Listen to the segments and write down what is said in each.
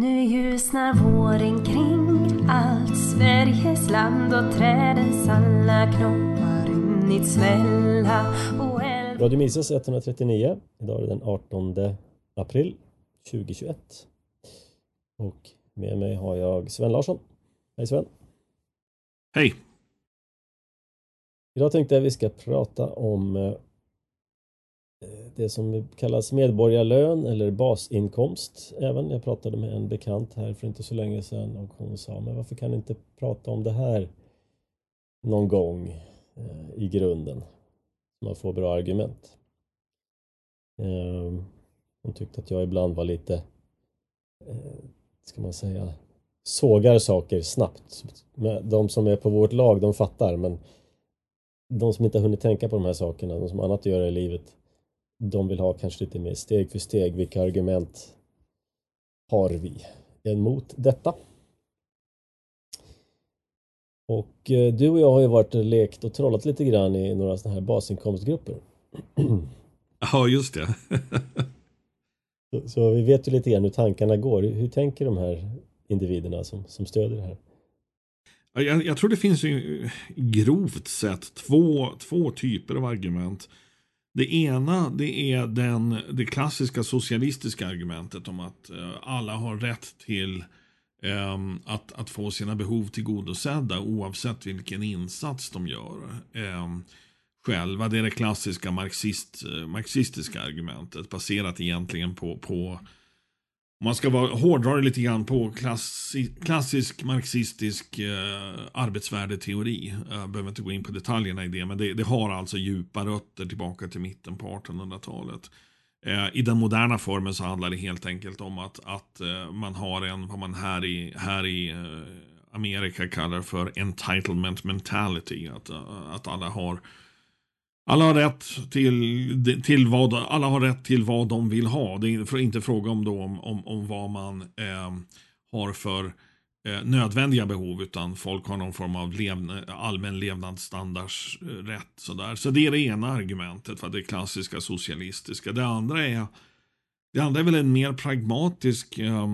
Nu ljusnar våren kring allt Sveriges land och trädens alla knoppar runnit svälla och. Radio Mises 139. Idag är det den 18 april 2021. Och med mig har jag Sven Larsson. Hej Sven! Hej! Idag tänkte jag vi ska prata om eh, Eh, det som kallas medborgarlön eller basinkomst även. Jag pratade med en bekant här för inte så länge sedan och hon sa men varför kan ni inte prata om det här någon gång eh, i grunden? Man får bra argument. Ehm, hon tyckte att jag ibland var lite, eh, ska man säga, sågar saker snabbt. De som är på vårt lag de fattar men de som inte har hunnit tänka på de här sakerna, de som har annat att göra i livet de vill ha kanske lite mer steg för steg. Vilka argument har vi emot detta? Och eh, du och jag har ju varit och lekt och trollat lite grann i några sådana här basinkomstgrupper. Ja, just det. så, så, vi vet ju lite grann hur tankarna går. Hur tänker de här individerna som, som stöder det här? Jag, jag tror det finns ju grovt sett två, två typer av argument. Det ena det är den, det klassiska socialistiska argumentet om att eh, alla har rätt till ehm, att, att få sina behov tillgodosedda oavsett vilken insats de gör ehm, själva. Det är det klassiska marxist, eh, marxistiska argumentet baserat egentligen på, på om man ska vara hårdrare lite grann på klassi, klassisk marxistisk eh, arbetsvärdeteori. Jag behöver inte gå in på detaljerna i det, men det, det har alltså djupa rötter tillbaka till mitten på 1800-talet. Eh, I den moderna formen så handlar det helt enkelt om att, att eh, man har en, vad man här i, här i eh, Amerika kallar för entitlement mentality. Att, att alla har alla har rätt till, till vad, alla har rätt till vad de vill ha. Det är inte fråga om, då, om, om, om vad man eh, har för eh, nödvändiga behov utan folk har någon form av levna, allmän levnadsstandardsrätt. Eh, sådär. Så det är det ena argumentet, för det klassiska socialistiska. Det andra är, det andra är väl en mer pragmatisk, eh,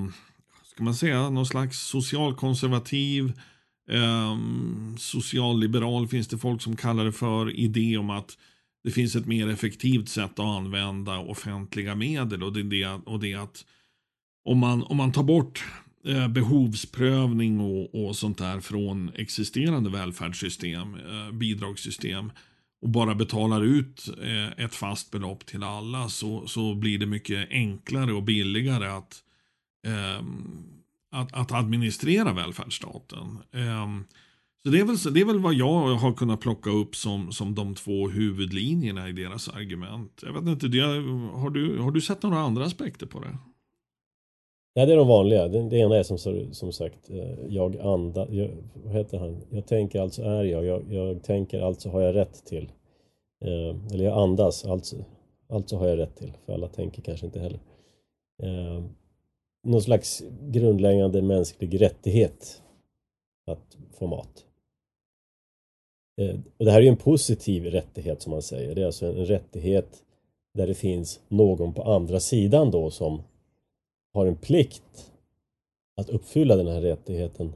ska man säga, någon slags socialkonservativ Um, socialliberal finns det folk som kallar det för. Idé om att det finns ett mer effektivt sätt att använda offentliga medel. Och det är, det, och det är att om man, om man tar bort eh, behovsprövning och, och sånt där från existerande välfärdssystem, eh, bidragssystem och bara betalar ut eh, ett fast belopp till alla så, så blir det mycket enklare och billigare att ehm, att, att administrera välfärdsstaten. Ehm, så det är, väl, det är väl vad jag har kunnat plocka upp som, som de två huvudlinjerna i deras argument. Jag vet inte, det, har, du, har du sett några andra aspekter på det? Ja, det är de vanliga. Det, det ena är som, som sagt, eh, jag andas... jag, vad heter han? Jag tänker alltså är jag, jag, jag tänker alltså har jag rätt till. Eh, eller jag andas, alltså, alltså har jag rätt till. För alla tänker kanske inte heller. Eh, någon slags grundläggande mänsklig rättighet att få mat. Eh, och det här är ju en positiv rättighet som man säger. Det är alltså en rättighet där det finns någon på andra sidan då som har en plikt att uppfylla den här rättigheten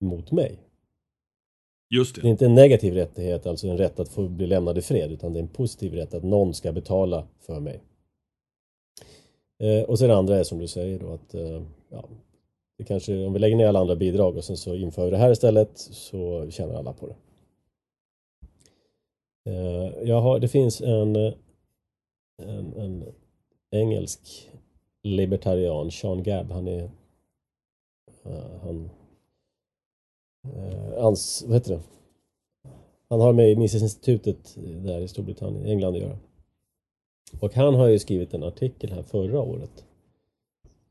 mot mig. Just det. det är inte en negativ rättighet, alltså en rätt att få bli lämnad i fred, utan det är en positiv rätt att någon ska betala för mig. Eh, och sen det andra är som du säger då att eh, ja, det kanske, om vi lägger ner alla andra bidrag och sen så inför vi det här istället så tjänar alla på det. Eh, jag har, det finns en, en, en engelsk libertarian, Sean Gabb, han är eh, han eh, ans, vad heter det? Han har med Mises-institutet där i Storbritannien, England att göra. Och han har ju skrivit en artikel här förra året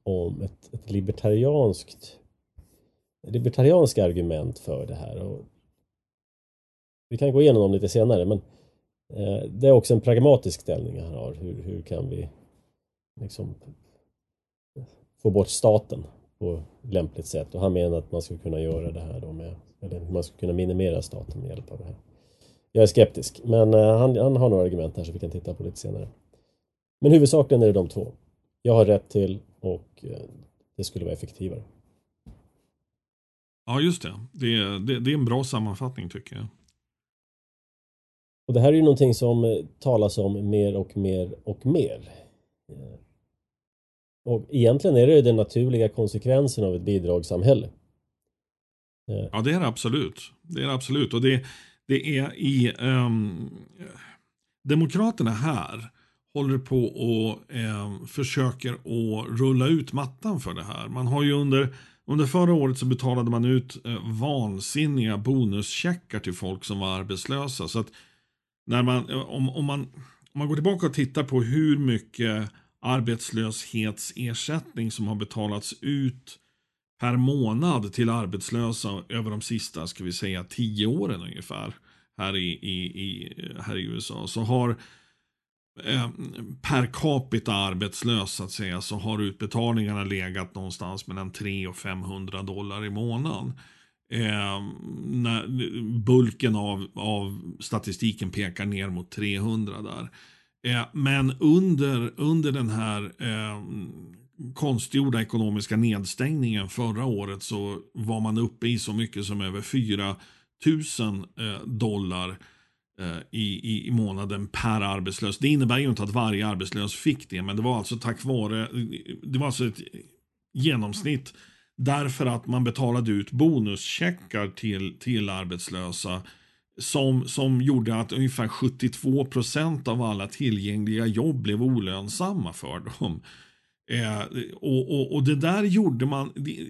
om ett, ett libertarianskt libertarianska argument för det här. Och vi kan gå igenom dem lite senare men eh, det är också en pragmatisk ställning han har. Hur, hur kan vi liksom få bort staten på lämpligt sätt och han menar att man skulle kunna göra det här då med, eller man skulle kunna minimera staten med hjälp av det här. Jag är skeptisk men eh, han, han har några argument här som vi kan titta på lite senare. Men huvudsakligen är det de två. Jag har rätt till och eh, det skulle vara effektivare. Ja, just det. Det, det. det är en bra sammanfattning tycker jag. Och det här är ju någonting som eh, talas om mer och mer och mer. Eh, och egentligen är det ju den naturliga konsekvensen av ett bidragssamhälle. Ja, det är det absolut. Det är det absolut. Och det, det är i um, Demokraterna här håller på och eh, försöker att rulla ut mattan för det här. Man har ju under, under förra året så betalade man ut eh, vansinniga bonuscheckar till folk som var arbetslösa. Så att när man, eh, om, om, man, om man går tillbaka och tittar på hur mycket arbetslöshetsersättning som har betalats ut per månad till arbetslösa över de sista, ska vi säga, tio åren ungefär här i, i, i, eh, här i USA så har Mm. eh, per capita arbetslös så att säga så har utbetalningarna legat någonstans mellan 300 och 500 dollar i månaden. Eh, när, bulken av, av statistiken pekar ner mot 300 där. Eh, men under, under den här eh, konstgjorda ekonomiska nedstängningen förra året så var man uppe i så mycket som över 4 000 eh, dollar eh, Eh, i, i månaden per arbetslös. Det innebär ju inte att varje arbetslös fick det, men det var alltså tack vare, det var alltså ett genomsnitt därför att man betalade ut bonuscheckar till, till arbetslösa som, som gjorde att ungefär 72 procent av alla tillgängliga jobb blev olönsamma för dem. Eh, och, och, och, det där gjorde man, det,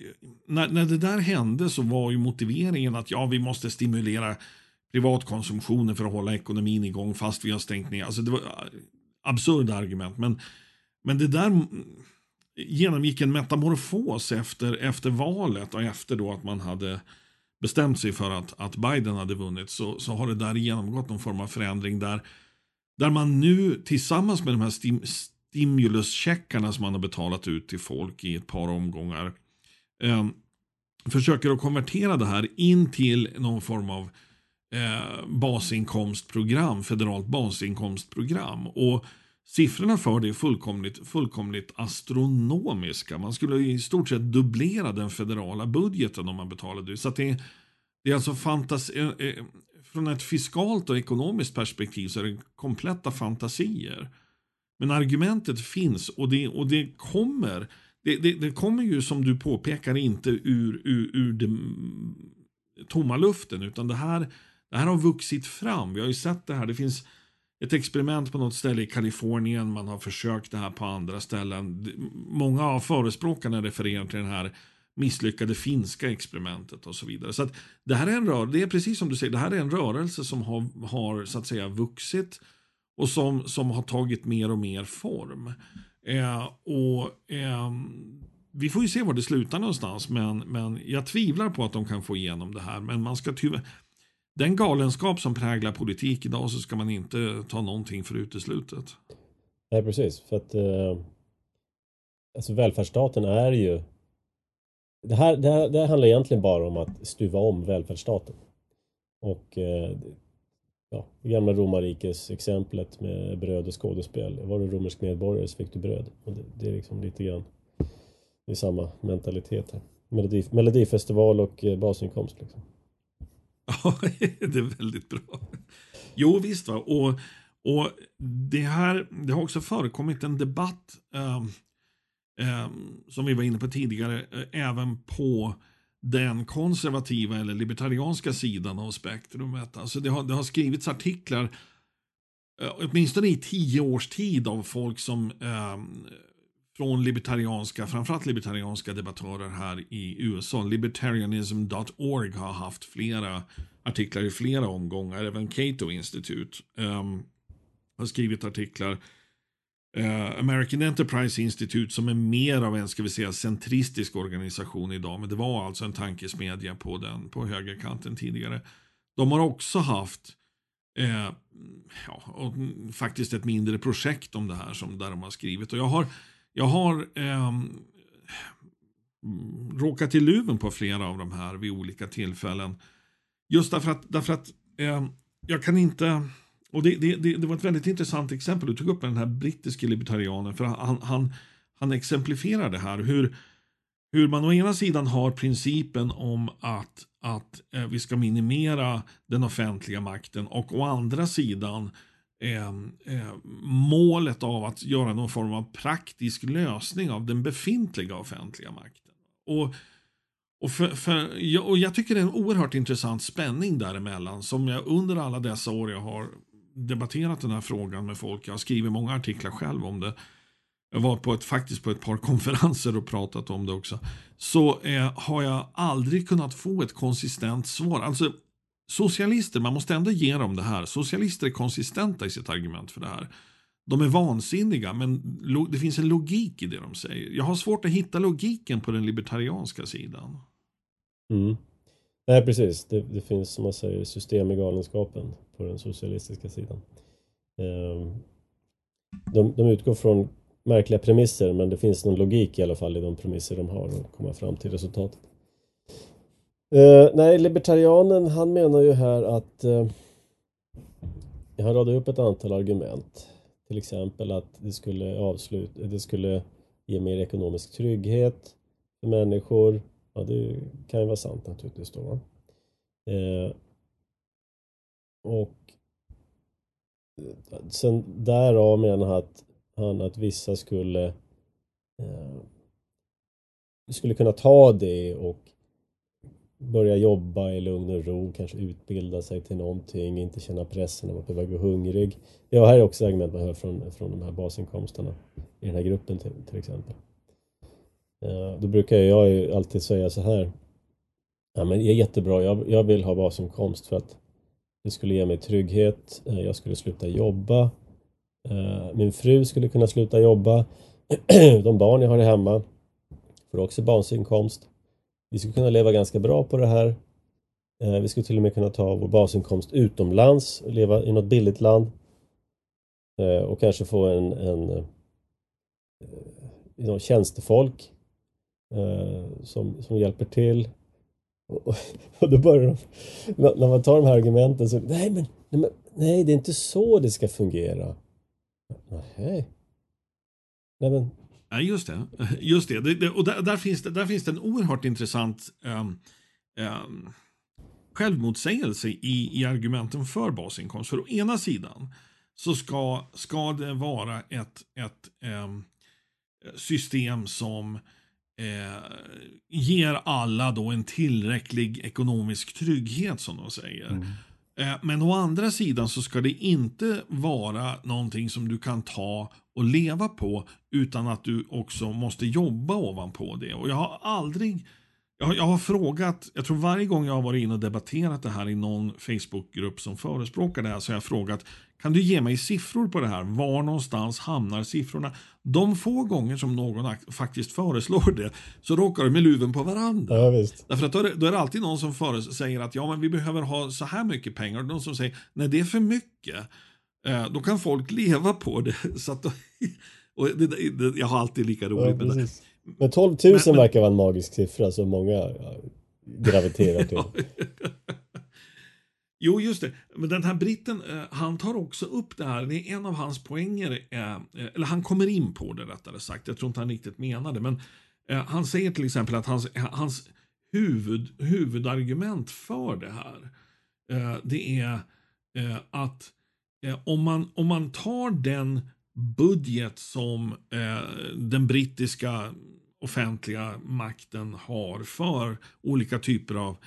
när, när det där hände så var ju motiveringen att ja, vi måste stimulera privatkonsumtionen för att hålla ekonomin igång fast vi har stängt ner. Alltså det var eh, absurda argument. Men, men det där genomgick en metamorfos efter, efter valet och efter då att man hade bestämt sig för att, att Biden hade vunnit så, så har det där genomgått någon form av förändring där, där man nu tillsammans med de här stim, stimuluscheckarna som man har betalat ut till folk i ett par omgångar eh, försöker att konvertera det här in till någon form av eh, basinkomstprogram, federalt basinkomstprogram. Och siffrorna för det är fullkomligt, fullkomligt astronomiska. Man skulle i stort sett dubblera den federala budgeten om man betalade ut. Så det, det är alltså fantasi, eh, eh, från ett fiskalt och ekonomiskt perspektiv så är det kompletta fantasier. Men argumentet finns och det, och det kommer. Det, det, det kommer ju som du påpekar inte ur, ur, ur den mm, tomma luften utan det här, det här har vuxit fram. Vi har ju sett det här. Det finns ett experiment på något ställe i Kalifornien. Man har försökt det här på andra ställen. Många av förespråkarna refererar till den här misslyckade finska experimentet och så vidare. Så att det här är en rörelse, det är precis som du säger, det här är en rörelse som har, har så att säga vuxit och som, som har tagit mer och mer form. Eh, och eh, Vi får ju se var det slutar någonstans, men, men jag tvivlar på att de kan få igenom det här. Men man ska tyvärr den galenskap som präglar politik idag så ska man inte ta någonting för uteslutet. Nej, precis. För att eh, alltså välfärdsstaten är ju... Det här, det, här, det här handlar egentligen bara om att stuva om välfärdsstaten. Och eh, ja, gamla romarrikes exemplet med bröd och skådespel. Var du romersk medborgare så fick du bröd. Och det, det är liksom lite grann det är samma mentalitet här. Melodif melodifestival och eh, basinkomst. Liksom. Ja, det är väldigt bra. Jo, visst. Va? Och, och det, här, det har också förekommit en debatt um, um, som vi var inne på tidigare, eh, även på den konservativa eller libertarianska sidan av spektrumet. Alltså det, har, det har skrivits artiklar, uh, åtminstone i tio års tid, av folk som um, från libertarianska, framförallt libertarianska debattörer här i USA. Libertarianism.org har haft flera artiklar i flera omgångar. Även Cato Institute um, har skrivit artiklar. Uh, American Enterprise Institute som är mer av en, ska vi säga, centristisk organisation idag. Men det var alltså en tankesmedja på den, på högerkanten tidigare. De har också haft eh, ja, och faktiskt ett mindre projekt om det här som där de har skrivit. Och jag har jag har eh, råkat i luven på flera av de här vid olika tillfällen. Just därför att, därför att eh, jag kan inte... Och det, det, det, det, var ett väldigt intressant exempel du tog upp med den här brittiske libertarianen. För han, han, han exemplifierar det här hur hur man å ena sidan har principen om att, att eh, vi ska minimera den offentliga makten och å andra sidan eh, eh, målet av att göra någon form av praktisk lösning av den befintliga offentliga makten. Och, och, för, för, och jag tycker det är en oerhört intressant spänning däremellan som jag under alla dessa år jag har debatterat den här frågan med folk. Jag har skrivit många artiklar själv om det. Jag var på ett, faktiskt på ett par konferenser och pratat om det också. Så eh, har jag aldrig kunnat få ett konsistent svar. Alltså socialister, man måste ändå ge dem det här. Socialister är konsistenta i sitt argument för det här. De är vansinniga, men det finns en logik i det de säger. Jag har svårt att hitta logiken på den libertarianska sidan. Mm. Nej, precis. Det, det, finns, som man säger, system i galenskapen på den socialistiska sidan. Ehm, de, de utgår från märkliga premisser, men det finns någon logik i alla fall i de premisser de har och komma fram till resultatet. Uh, nej, libertarianen han menar ju här att eh, uh, han radar upp ett antal argument. Till exempel att det skulle avsluta, det skulle ge mer ekonomisk trygghet för människor. Ja, det kan ju vara sant naturligtvis då. Uh, och sen därav menar han att, han att vissa skulle skulle kunna ta det och börja jobba i lugn och ro, kanske utbilda sig till någonting, inte känna pressen av att behöva gå hungrig. Ja, här är också argument man hör från, från de här basinkomsterna i den här gruppen till, till exempel. Eh, då brukar jag ju alltid säga så här. Ja, men det är jättebra, jag, jag vill ha basinkomst för att det skulle ge mig trygghet, eh, jag skulle sluta jobba, eh, min fru skulle kunna sluta jobba, de barn jag har hemma får också basinkomst. Vi skulle kunna leva ganska bra på det här. Eh, vi skulle till och med kunna ta vår basinkomst utomlands och leva i något billigt land. Eh, och kanske få en, en, eh, en tjänstefolk som, som hjälper till. Och, och då börjar de, när man tar de här argumenten så, nej men, nej men, nej det är inte så det ska fungera. Nej. Nej men, Ja, just det. Just det. det, det och där, där, finns det, där finns det en oerhört intressant um, um, självmotsägelse i, i argumenten för basinkomst. För å ena sidan så ska, ska det vara ett, ett um, system som eh, ger alla då en tillräcklig ekonomisk trygghet som de säger. Mm. Eh, men å andra sidan så ska det inte vara någonting som du kan ta och leva på utan att du också måste jobba ovanpå det. Och jag har aldrig jag har, jag har, frågat, jag tror varje gång jag har varit inne och debatterat det här i någon Facebookgrupp som förespråkar det här så har jag frågat kan du ge mig siffror på det här? Var någonstans hamnar siffrorna? De få gånger som någon faktiskt föreslår det så råkar de med luven på varandra. Ja. Därför att då är, det, då är det alltid någon som säger att ja, men vi behöver ha så här mycket pengar och någon som säger nej, det är för mycket. Eh, då kan folk leva på det. Så då, och det, det, jag har alltid lika roligt ja, med det. Men 12 000 men, verkar vara en magisk siffra som många graviterar till. Jo, just det. Men den här britten, eh, han tar också upp det här. Det är en av hans poänger, eh, eh, eller han kommer in på det rättare sagt. Jag tror inte han riktigt menar det. Men han säger till exempel att hans, hans huvud, huvudargument för det här, det är att om, man, om man tar den budget som den brittiska offentliga makten har för olika typer av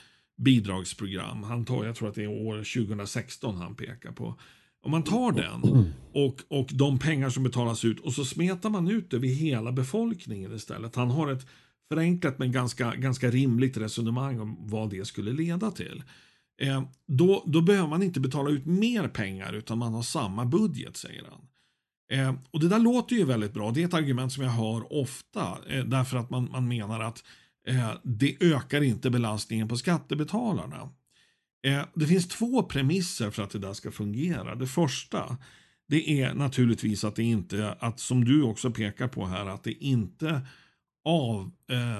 bidragsprogram. Han tar, jag tror att det är år 2016 han pekar på. Om man tar den och, och de pengar som betalas ut och så smetar man ut det över hela befolkningen istället. Han har ett förenklat men ganska, ganska rimligt resonemang om vad det skulle leda till. Eh, då, då behöver man inte betala ut mer pengar utan man har samma budget, säger han. Eh, och det där låter ju väldigt bra. Det är ett argument som jag hör ofta eh, därför att man, man menar att Eh, det ökar inte belastningen på skattebetalarna. Eh, det finns två premisser för att det där ska fungera. Det första det är naturligtvis att det inte, att som du också pekar på här, att det inte av eh,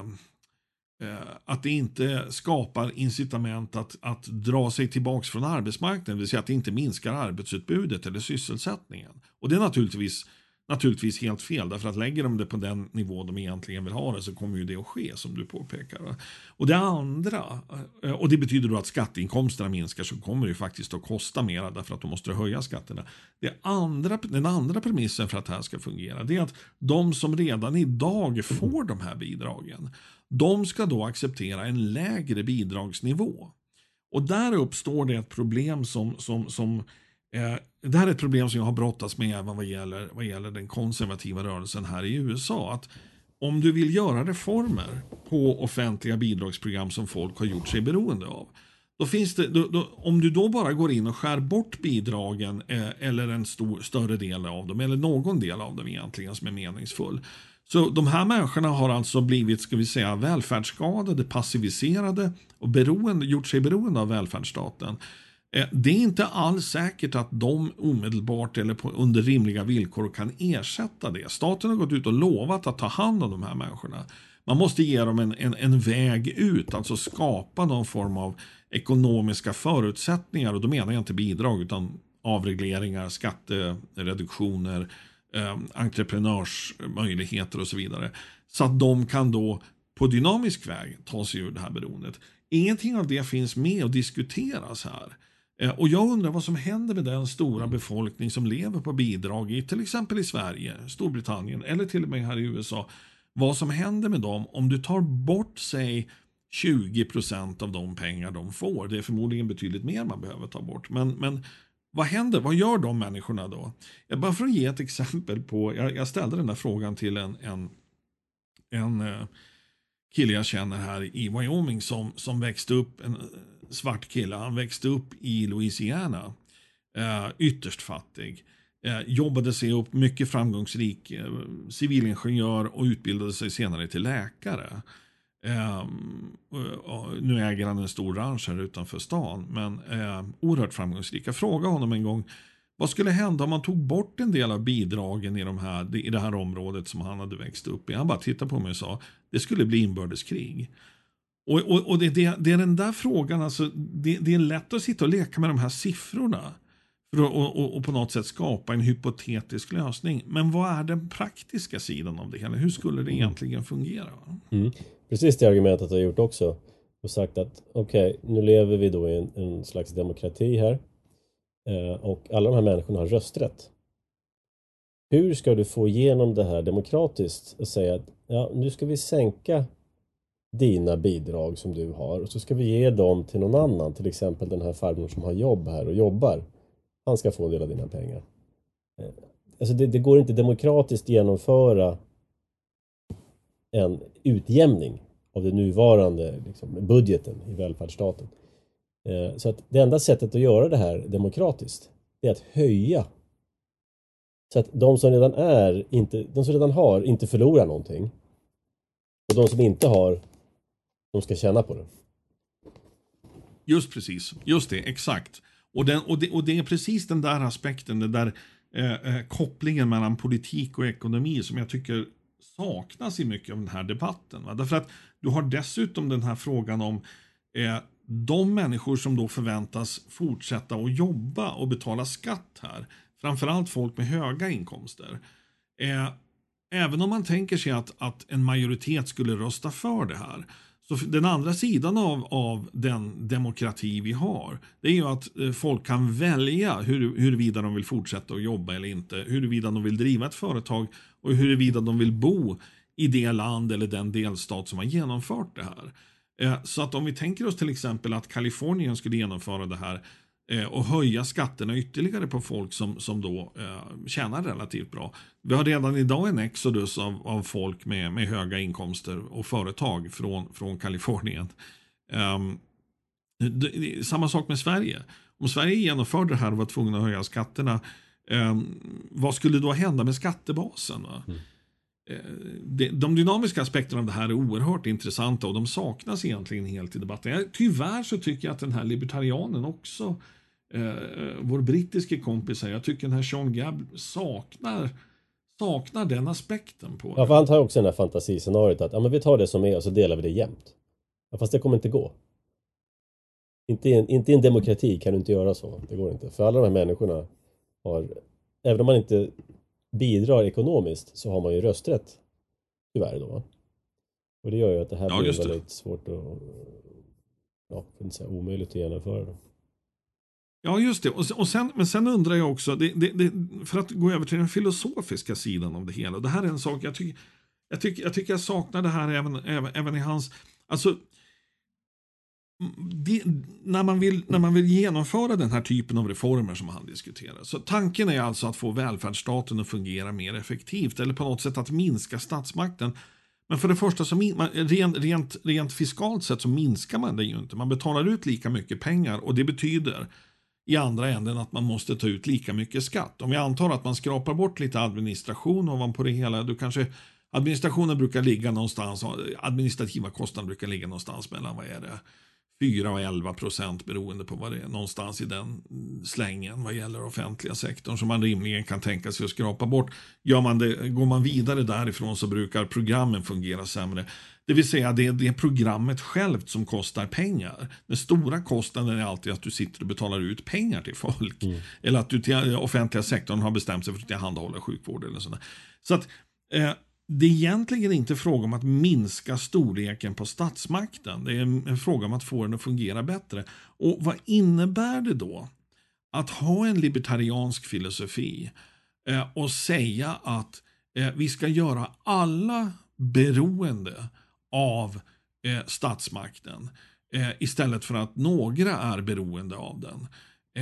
eh att det inte skapar incitament att, att dra sig tillbaka från arbetsmarknaden, det vill säga att det inte minskar arbetsutbudet eller sysselsättningen. Och det är naturligtvis, naturligtvis helt fel. Därför att lägger de det på den nivå de egentligen vill ha det så kommer ju det att ske som du påpekar. Och det andra, eh, och det betyder då att skatteinkomsterna minskar så kommer det ju faktiskt att kosta mer därför att de måste höja skatterna. Det andra, den andra premissen för att det här ska fungera det är att de som redan idag får de här bidragen de ska då acceptera en lägre bidragsnivå. Och där uppstår det ett problem som, som, som Eh, det här är ett problem som jag har brottats med även vad gäller, vad gäller den konservativa rörelsen här i USA. Att om du vill göra reformer på offentliga bidragsprogram som folk har gjort sig beroende av. Då finns det, då, då, om du då bara går in och skär bort bidragen eh, eller en stor, större del av dem, eller någon del av dem egentligen som är meningsfull. Så de här människorna har alltså blivit, ska vi säga, välfärdsskadade, passiviserade och beroende, gjort sig beroende av välfärdsstaten. Eh, det är inte alls säkert att de omedelbart eller på, under rimliga villkor kan ersätta det. Staten har gått ut och lovat att ta hand om de här människorna. Man måste ge dem en, en, en väg ut, alltså skapa någon form av ekonomiska förutsättningar. Och då menar jag inte bidrag utan avregleringar, skattereduktioner, eh, entreprenörsmöjligheter och så vidare. Så att de kan då på dynamisk väg ta sig ur det här beroendet. Ingenting av det finns med och diskuteras här. Eh, och jag undrar vad som händer med den stora befolkning som lever på bidrag i till exempel i Sverige, Storbritannien eller till och med här i USA. Vad som händer med dem om du tar bort, säg 20 procent av de pengar de får. Det är förmodligen betydligt mer man behöver ta bort. Men, men vad händer? Vad gör de människorna då? Jag bara för att ge ett exempel på, jag, jag ställde den där frågan till en, en, en eh, kille jag känner här i Wyoming som, som växte upp, en svart kille, han växte upp i Louisiana, Eh, ytterst fattig. Eh, jobbade sig upp mycket framgångsrik eh, civilingenjör och utbildade sig senare till läkare. Ehm, eh, nu äger han en stor ranch här utanför stan, men eh, oerhört framgångsrik. Jag frågade honom en gång, vad skulle hända om man tog bort en del av bidragen i, de här, i det här området som han hade växt upp i? Han bara tittade på mig och sa, det skulle bli inbördeskrig. Och, och, och det, det, det, är den där frågan, alltså, det, det, är lätt att sitta och leka med de här siffrorna. För att, och, och, och, på något sätt skapa en hypotetisk lösning. Men vad är den praktiska sidan av det hela? Hur skulle det egentligen fungera? Mm precis det argumentet har jag gjort också och sagt att okej, okay, nu lever vi då i en, en slags demokrati här eh, och alla de här människorna har rösträtt. Hur ska du få igenom det här demokratiskt och säga att ja, nu ska vi sänka dina bidrag som du har och så ska vi ge dem till någon annan, till exempel den här farbrorn som har jobb här och jobbar. Han ska få en del av dina pengar. Eh, alltså det, det går inte demokratiskt genomföra en utjämning av den nuvarande liksom, budgeten i välfärdsstaten. Eh, så att det enda sättet att göra det här demokratiskt är att höja så att de som redan är, inte, de som redan har, inte förlorar någonting. Och de som inte har, de ska tjäna på det. Just precis, just det, exakt. Och, den, och, det, och det är precis den där aspekten, den där eh, eh, kopplingen mellan politik och ekonomi som jag tycker saknas i mycket av den här debatten. Va? Därför att du har dessutom den här frågan om eh, de människor som då förväntas fortsätta att jobba och betala skatt här. Framförallt folk med höga inkomster. Eh, även om man tänker sig att, att en majoritet skulle rösta för det här så den andra sidan av, av den demokrati vi har, det är ju att eh, folk kan välja hur, huruvida de vill fortsätta att jobba eller inte, huruvida de vill driva ett företag och huruvida de vill bo i det land eller den delstat som har genomfört det här. Eh, så att om vi tänker oss till exempel att Kalifornien skulle genomföra det här Eh, och höja skatterna ytterligare på folk som, som då eh, tjänar relativt bra. Vi har redan idag en exodus av, av folk med, med höga inkomster och företag från, från Kalifornien. Um, det, samma sak med Sverige. Om Sverige genomförde det här och var tvungna att höja skatterna, um, vad skulle då hända med skattebasen? Mm. Eh, de dynamiska aspekterna av det här är oerhört intressanta och de saknas egentligen helt i debatten. Tyvärr så tycker jag att den här libertarianen också eh, vår brittiske kompis här, jag tycker den här Sean Gabb saknar saknar den aspekten på Ja, för han tar också den här fantasiscenariot att ja, men vi tar det som är och så delar vi det jämnt. Ja, fast det kommer inte gå. Inte i, en, inte i en demokrati kan du inte göra så. Det går inte. För alla de här människorna har, även om man inte bidrar ekonomiskt så har man ju rösträtt. Tyvärr då. Och det gör ju att det här Ja, blir väldigt svårt att, ja, för att inte säga omöjligt att genomföra. Då. Ja, just det. Och och sen, men sen undrar jag också, det, det, det, för att gå över till den filosofiska sidan av det hela. Det här är en sak jag tycker jag, tycker, jag, tycker jag saknar det här även, även, även i hans... Alltså, det, när, man vill, när man vill genomföra den här typen av reformer som han diskuterar. Så tanken är alltså att få välfärdsstaten att fungera mer effektivt eller på något sätt att minska statsmakten. Men för det första, så man, rent, rent, rent fiskalt sett så minskar man det ju inte. Man betalar ut lika mycket pengar och det betyder i andra änden att man måste ta ut lika mycket skatt. Om vi antar att man skrapar bort lite administration ovanpå det hela, då kanske administrationen brukar ligga någonstans, administrativa kostnader brukar ligga någonstans mellan, vad är det, 4 och 11 procent beroende på vad det är, någonstans i den slängen vad gäller offentliga sektorn som man rimligen kan tänka sig att skrapa bort. Gör man det, går man vidare därifrån så brukar programmen fungera sämre. Det vill säga det är det programmet självt som kostar pengar. Den stora kostnaden är alltid att du sitter och betalar ut pengar till folk. Eller att du till offentliga sektorn har bestämt sig för att tillhandahålla sjukvård eller sådär. Så att eh, det är egentligen inte fråga om att minska storleken på statsmakten. Det är en fråga om att få den att fungera bättre. Och vad innebär det då att ha en libertariansk filosofi eh, och säga att eh, vi ska göra alla beroende av eh, statsmakten eh, istället för att några är beroende av den.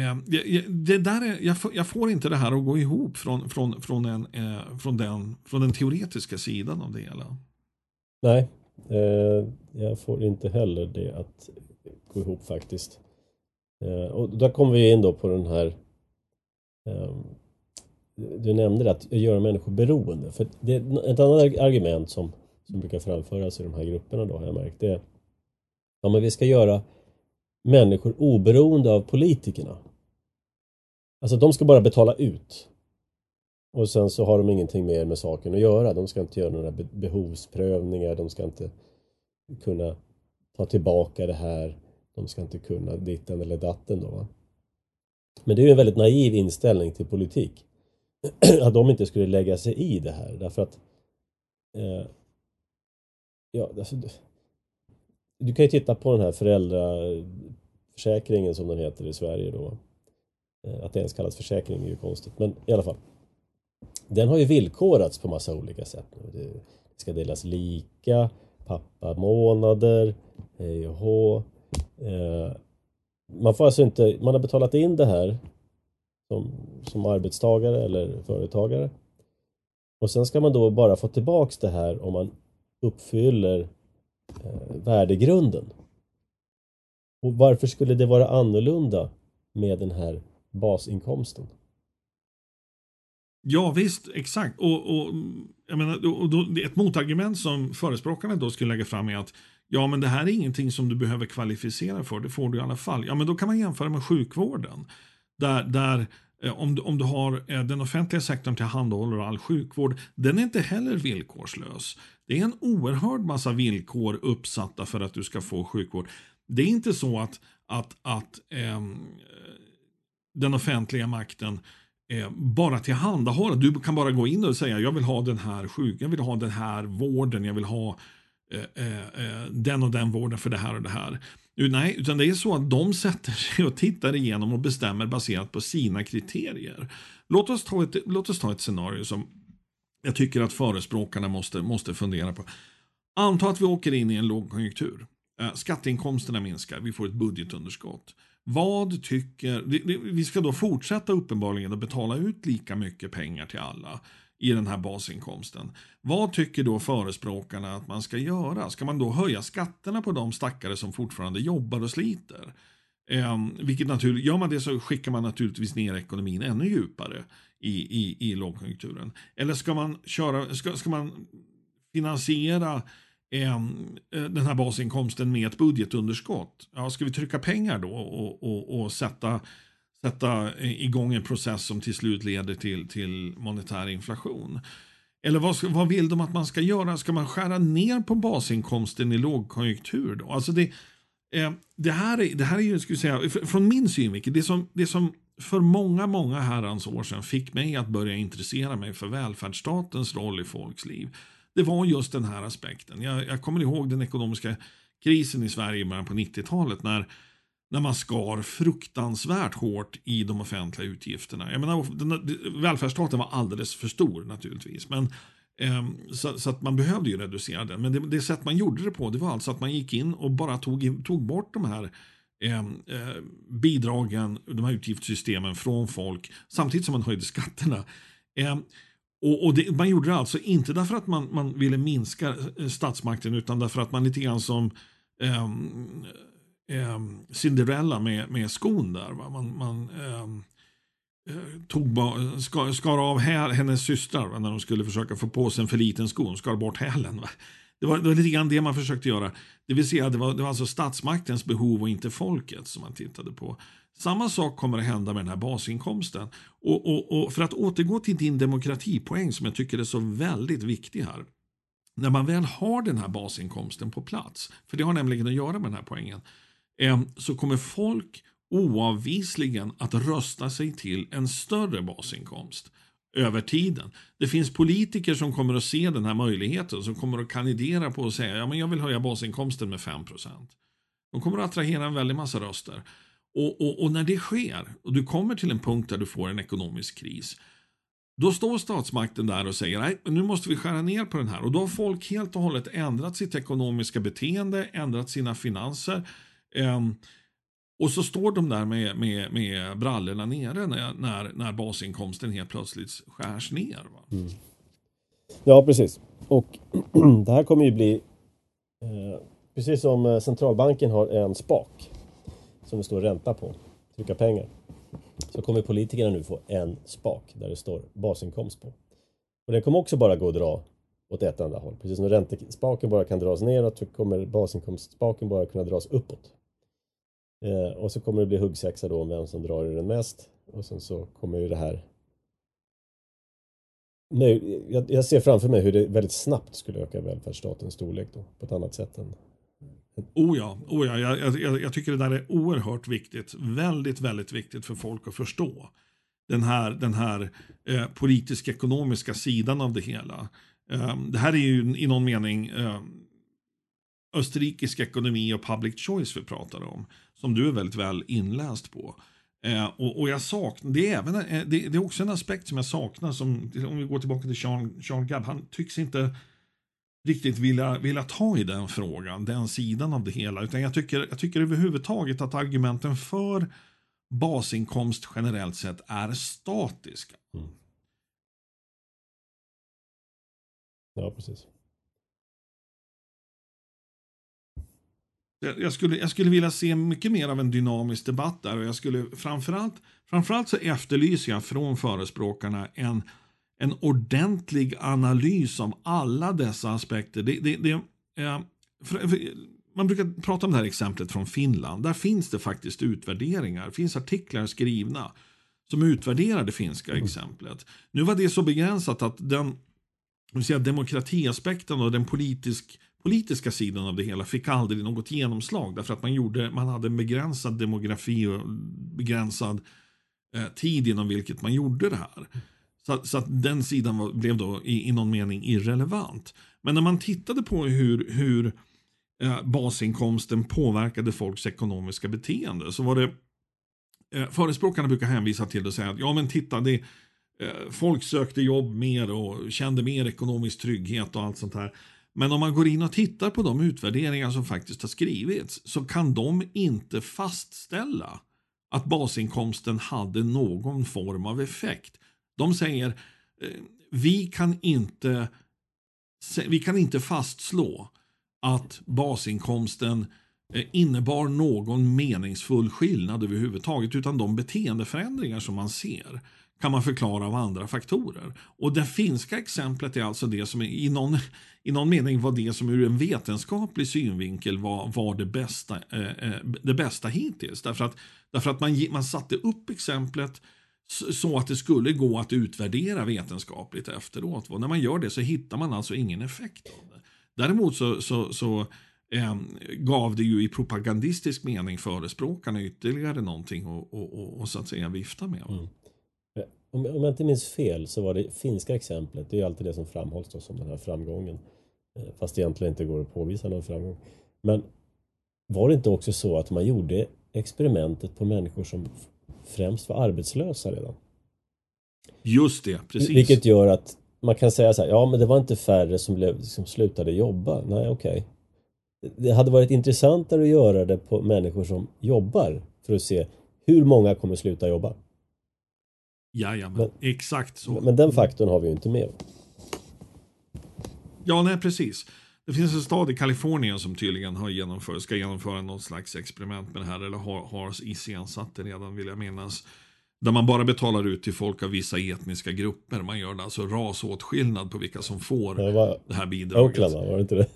Eh, det, det där är, jag, får, jag, får, inte det här att gå ihop från, från, från, en, eh, från, den, från den teoretiska sidan av det hela. Nej, eh, jag får inte heller det att gå ihop faktiskt. Eh, och där kommer vi in då på den här ehm, du nämnde det, att göra människor beroende. För det är ett annat argument som, som brukar framföras i de här grupperna då har jag märkt. Det är ja, men vi ska göra människor oberoende av politikerna. Alltså de ska bara betala ut. Och sen så har de ingenting mer med saken att göra. De ska inte göra några behovsprövningar. De ska inte kunna ta tillbaka det här. De ska inte kunna ditten eller datten då. Va? Men det är ju en väldigt naiv inställning till politik. att de inte skulle lägga sig i det här därför att eh, ja, alltså, du kan ju titta på den här föräldraförsäkringen som den heter i Sverige då. Eh, att det ens kallas försäkring är ju konstigt, men i alla fall. Den har ju villkorats på massa olika sätt. Det ska delas lika, pappamånader, hej och hå. Eh, man får alltså inte, man har betalat in det här som, som arbetstagare eller företagare. Och sen ska man då bara få tillbaks det här om man uppfyller eh, värdegrunden. Och varför skulle det vara annorlunda med den här basinkomsten? Ja visst, exakt. Och, och, jag menar, och då, ett motargument som förespråkarna då skulle lägga fram är att ja men det här är ingenting som du behöver kvalificera för, det får du i alla fall. Ja men då kan man jämföra med sjukvården. Där, där eh, Eh, om, du, om du har eh, den offentliga sektorn tillhandahåller all sjukvård, den är inte heller villkorslös. Det är en oerhörd massa villkor uppsatta för att du ska få sjukvård. Det är inte så att, att, att ehm, den offentliga makten eh, bara tillhandahålla. Du kan bara gå in och säga jag vill ha den här sjuk, jag vill ha den här vården, jag vill ha eh, eh, eh den och den vården för det här och det här. Nej, utan det är så att de sätter sig och tittar igenom och bestämmer baserat på sina kriterier. Låt oss ta ett, låt oss ta ett scenario som jag tycker att förespråkarna måste, måste fundera på. Anta att vi åker in i en lågkonjunktur. Eh, skatteinkomsterna minskar, vi får ett budgetunderskott. Vad tycker, vi ska då fortsätta uppenbarligen att betala ut lika mycket pengar till alla i den här basinkomsten. Vad tycker då förespråkarna att man ska göra? Ska man då höja skatterna på de stackare som fortfarande jobbar och sliter? Eh, vilket naturligt, gör man det så skickar man naturligtvis ner ekonomin ännu djupare i, i, i lågkonjunkturen. Eller ska man, köra, ska, ska man finansiera eh, den här basinkomsten med ett budgetunderskott? Ja, ska vi trycka pengar då och, och, och sätta sätta igång en process som till slut leder till, till monetär inflation. Eller vad, ska, vad vill de att man ska göra? Ska man skära ner på basinkomsten i lågkonjunktur? Då? Alltså det, eh, det, här är, det här är ju, skulle säga, från min synvinkel, det som, det som för många, många herrans år sedan fick mig att börja intressera mig för välfärdsstatens roll i folks liv. Det var just den här aspekten. Jag, jag kommer ihåg den ekonomiska krisen i Sverige i början på 90-talet när, när man skar fruktansvärt hårt i de offentliga utgifterna. Jag menar, den, välfärdsstaten var alldeles för stor naturligtvis. Men, eh, så, så, att man behövde ju reducera den. Men det, det sätt man gjorde det på det var alltså att man gick in och bara tog, tog bort de här ehm, eh, bidragen, de här utgiftssystemen från folk samtidigt som man höjde skatterna. Eh, och, och det, Man gjorde det alltså inte därför att man, man ville minska eh, statsmakten utan därför att man lite grann som um, eh, Cinderella med, med skon där. Va? Man, man ehm, eh, tog, skar, skar av häl, hennes systrar va? när de skulle försöka få på sig en för liten sko. De skar bort hälen. Va? Det var, det var lite grann det man försökte göra. Det vill säga det var, det var alltså statsmaktens behov och inte folkets som man tittade på. Samma sak kommer att hända med den här basinkomsten. Och, och, och, för att återgå till din demokratipoäng som jag tycker är så väldigt viktig här. När man väl har den här basinkomsten på plats, för det har nämligen att göra med den här poängen, Ehm, så kommer folk oavvisligen att rösta sig till en större basinkomst över tiden. Det finns politiker som kommer att se den här möjligheten, som kommer att kandidera på att säga ja, men jag vill höja basinkomsten med 5% De kommer att attrahera en väldig massa röster. Och, och, och, när det sker, och du kommer till en punkt där du får en ekonomisk kris, då står statsmakten där och säger nej, nu måste vi skära ner på den här. Och då har folk helt och hållet ändrat sitt ekonomiska beteende, ändrat sina finanser. Um, och så står de där med, med, med brallorna nere när, när, när basinkomsten helt plötsligt skärs ner. Mm. Ja, precis. Och det här kommer ju bli eh, precis som eh, centralbanken har en spak som det står ränta på, trycka pengar. Så kommer politikerna nu få en spak där det står basinkomst på. Och den kommer också bara gå att dra åt ett enda håll. Precis som räntespaken bara kan dras neråt så kommer basinkomstspaken bara kunna dras uppåt. Eh, och så kommer det bli huggsexa då om vem som drar i den mest. Och sen så kommer ju det här Nej, jag, jag ser framför mig hur det väldigt snabbt skulle öka välfärdsstatens storlek då, på ett annat sätt än Oh ja, oh ja jag, jag, jag, tycker det där är oerhört viktigt. Väldigt, väldigt viktigt för folk att förstå. Den här, den här eh, politisk-ekonomiska sidan av det hela. Eh, det här är ju i någon mening eh, österrikisk ekonomi och public choice vi pratar om. Som du är väldigt väl inläst på. Eh, och, och, jag saknar, det är, även, eh, det, det, är också en aspekt som jag saknar. Som, om vi går tillbaka till Sean, Sean Gabb, han tycks inte riktigt vilja, vilja ta i den frågan, den sidan av det hela. Utan jag tycker, jag tycker överhuvudtaget att argumenten för basinkomst generellt sett är statiska. Mm. Ja, precis. Jag skulle, jag skulle vilja se mycket mer av en dynamisk debatt där och jag skulle framförallt, framförallt så efterlyser jag från förespråkarna en en ordentlig analys av alla dessa aspekter. Det, det, det, eh, för, för, man brukar prata om det här exemplet från Finland. Där finns det faktiskt utvärderingar. Det finns artiklar skrivna som utvärderar det finska mm. exemplet. Nu var det så begränsat att den säga, demokratiaspekten och den politisk, politiska sidan av det hela fick aldrig något genomslag därför att man, gjorde, man hade en begränsad demografi och begränsad eh, tid inom vilket man gjorde det här. Så, så att den sidan var, blev då i, i någon mening irrelevant. Men när man tittade på hur, hur eh, basinkomsten påverkade folks ekonomiska beteende så var det eh, förespråkarna brukar hänvisa till det och säga att ja men titta det, eh, folk sökte jobb mer och kände mer ekonomisk trygghet och allt sånt här. Men om man går in och tittar på de utvärderingar som faktiskt har skrivits så kan de inte fastställa att basinkomsten hade någon form av effekt. De säger eh, vi kan inte vi kan inte fastslå att basinkomsten eh, innebar någon meningsfull skillnad överhuvudtaget utan de beteendeförändringar som man ser kan man förklara av andra faktorer. Och det finska exemplet är alltså det som i någon, i någon mening var det som ur en vetenskaplig synvinkel var, var det, bästa, eh, eh det bästa hittills. Därför att, därför att man, man satte upp exemplet så att det skulle gå att utvärdera vetenskapligt efteråt. Och när man gör det så hittar man alltså ingen effekt av det. Däremot så, så, så eh, gav det ju i propagandistisk mening förespråkarna ytterligare någonting och, och, och, och så att säga vifta med. Mm. Om, om jag inte minns fel så var det finska exemplet, det är ju alltid det som framhålls då som den här framgången. Eh, fast det egentligen inte går att påvisa någon framgång. Men var det inte också så att man gjorde experimentet på människor som främst var arbetslösa redan? Just det, precis. Vilket gör att man kan säga så här, ja men det var inte färre som, blev, som slutade jobba. Nej, okej. Okay. Det hade varit intressantare att göra det på människor som jobbar för att se hur många kommer sluta jobba. Jajamän, men, exakt så. Men den faktorn har vi ju inte med. Ja, nej precis. Det finns en stad i Kalifornien som tydligen har genomfört, ska genomföra något slags experiment med det här, eller har, har iscensatt det redan vill jag minnas. Där man bara betalar ut till folk av vissa etniska grupper. Man gör alltså rasåtskillnad på vilka som får det, det här bidraget. Oakland var det inte det?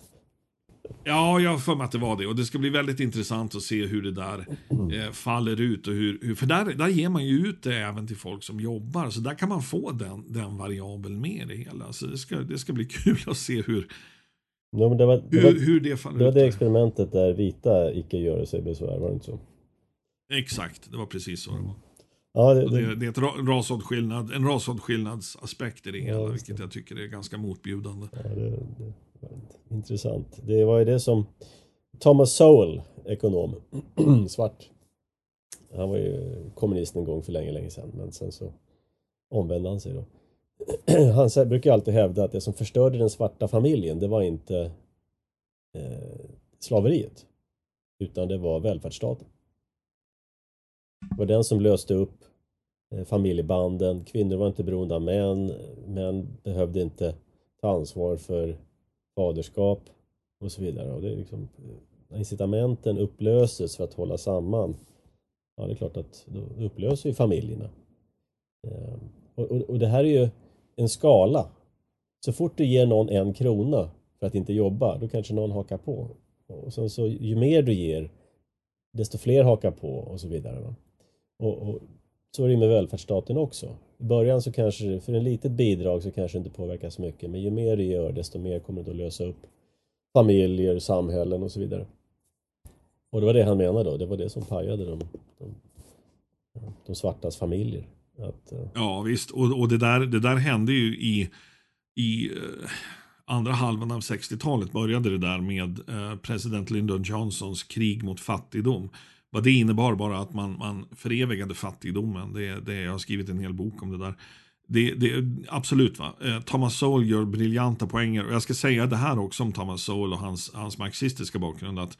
Ja, jag har för mig att det var det. Och det ska bli väldigt intressant att se hur det där eh, faller ut. Och hur, hur, för där, där ger man ju ut det även till folk som jobbar. Så där kan man få den, den variabeln med i det hela. Så det ska, det ska bli kul att se hur, ja, det, var, det, hur, var, hur det faller ut. Det var det experimentet där vita icke gör sig besvär, var det inte så? Exakt, det var precis så det var. Ja, det, det, det är ett rasåtskillnad, en rasåtskillnadsaspekt i det hela, ja, vilket jag tycker är ganska motbjudande. Ja, det, intressant. Det var ju det som Thomas Sowell, ekonom, svart. Han var ju kommunist en gång för länge, länge sedan, men sen så omvände han sig då. Han brukar alltid hävda att det som förstörde den svarta familjen, det var inte eh, slaveriet, utan det var välfärdsstaten. Det var den som löste upp eh, familjebanden, kvinnor var inte beroende av män, män behövde inte ta ansvar för faderskap och så vidare. Och det är liksom, när incitamenten upplöses för att hålla samman, ja det är klart att då upplöser ju familjerna. Ehm, och, och, och det här är ju en skala. Så fort du ger någon en krona för att inte jobba, då kanske någon hakar på. Och sen så ju mer du ger, desto fler hakar på och så vidare. Och, och, så är det med välfärdsstaten också. I början så kanske, för en litet bidrag så kanske det inte påverkar så mycket, men ju mer du gör desto mer kommer det att lösa upp familjer, samhällen och så vidare. Och det var det han menade då, det var det som pajade de, de, de svartas familjer. Att. Eh, ja visst, och, och det, där, det där hände ju i, i eh, andra halvan av 60-talet började det där med eh, president Lyndon Johnsons krig mot fattigdom. Vad det innebar bara att man, man förevigade fattigdomen. Det, det, jag har skrivit en hel bok om det där. Det, det, absolut, va? Eh, Thomas Sowell gör briljanta poänger. Och jag ska säga det här också om Thomas Sowell och hans, hans marxistiska bakgrund. Att,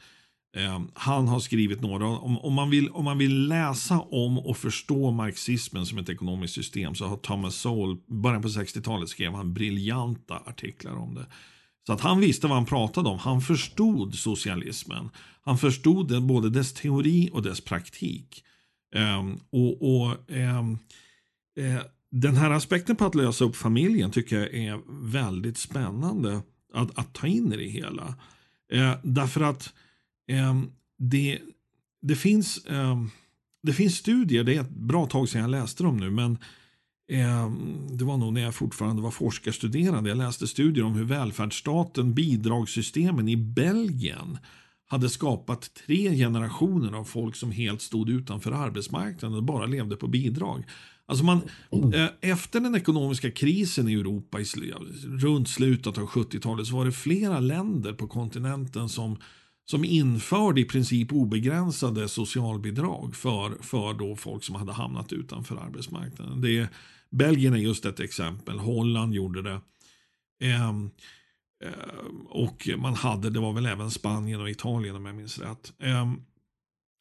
eh, han har skrivit några, om, om, man vill, om man vill läsa om och förstå marxismen som ett ekonomiskt system så har Thomas Sowell, början på 60-talet skrev han briljanta artiklar om det. Så att han visste vad han pratade om. Han förstod socialismen. Han förstod både dess teori och dess praktik. Um, och, och um, uh, Den här aspekten på att lösa upp familjen tycker jag är väldigt spännande att, att ta in i det hela. Uh, därför att um, det, det, finns, det finns studier, det är ett bra tag sedan jag läste dem nu, men det var nog när jag fortfarande var forskarstuderande. Jag läste studier om hur välfärdsstaten, bidragssystemen i Belgien hade skapat tre generationer av folk som helt stod utanför arbetsmarknaden och bara levde på bidrag. Alltså man, eh, efter den ekonomiska krisen i Europa i, runt slutet av 70-talet så var det flera länder på kontinenten som, som införde i princip obegränsade socialbidrag för, för då folk som hade hamnat utanför arbetsmarknaden. Det Belgien är just ett exempel. Holland gjorde det. Ehm, eh, och man hade, det var väl även Spanien och Italien om jag minns rätt. Ehm,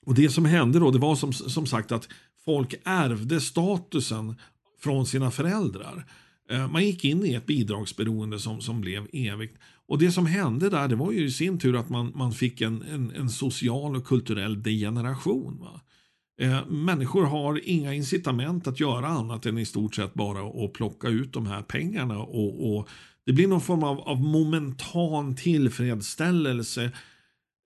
och det som hände då, det var som, som sagt att folk ärvde statusen från sina föräldrar. Ehm, man gick in i ett bidragsberoende som, som blev evigt. Och det som hände där, det var ju i sin tur att man, man fick en, en, en social och kulturell degeneration. Va? Eh, människor har inga incitament att göra annat än i stort sett bara att plocka ut de här pengarna. Och, och Det blir någon form av, av momentan tillfredsställelse.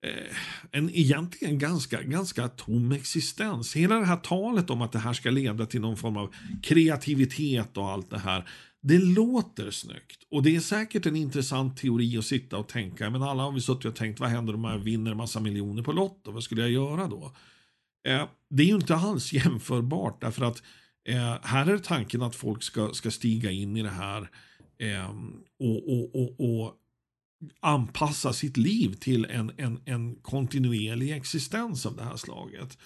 Eh, en egentligen ganska, ganska tom existens. Hela det här talet om att det här ska leda till någon form av kreativitet och allt det här. Det låter snyggt och det är säkert en intressant teori att sitta och tänka. Men alla har vi suttit och tänkt, vad händer om jag vinner en massa miljoner på Lotto? Vad skulle jag göra då? Eh, det är ju inte alls jämförbart därför att eh, här är tanken att folk ska, ska stiga in i det här eh, och, och, och, och anpassa sitt liv till en, en, en kontinuerlig existens av det här slaget.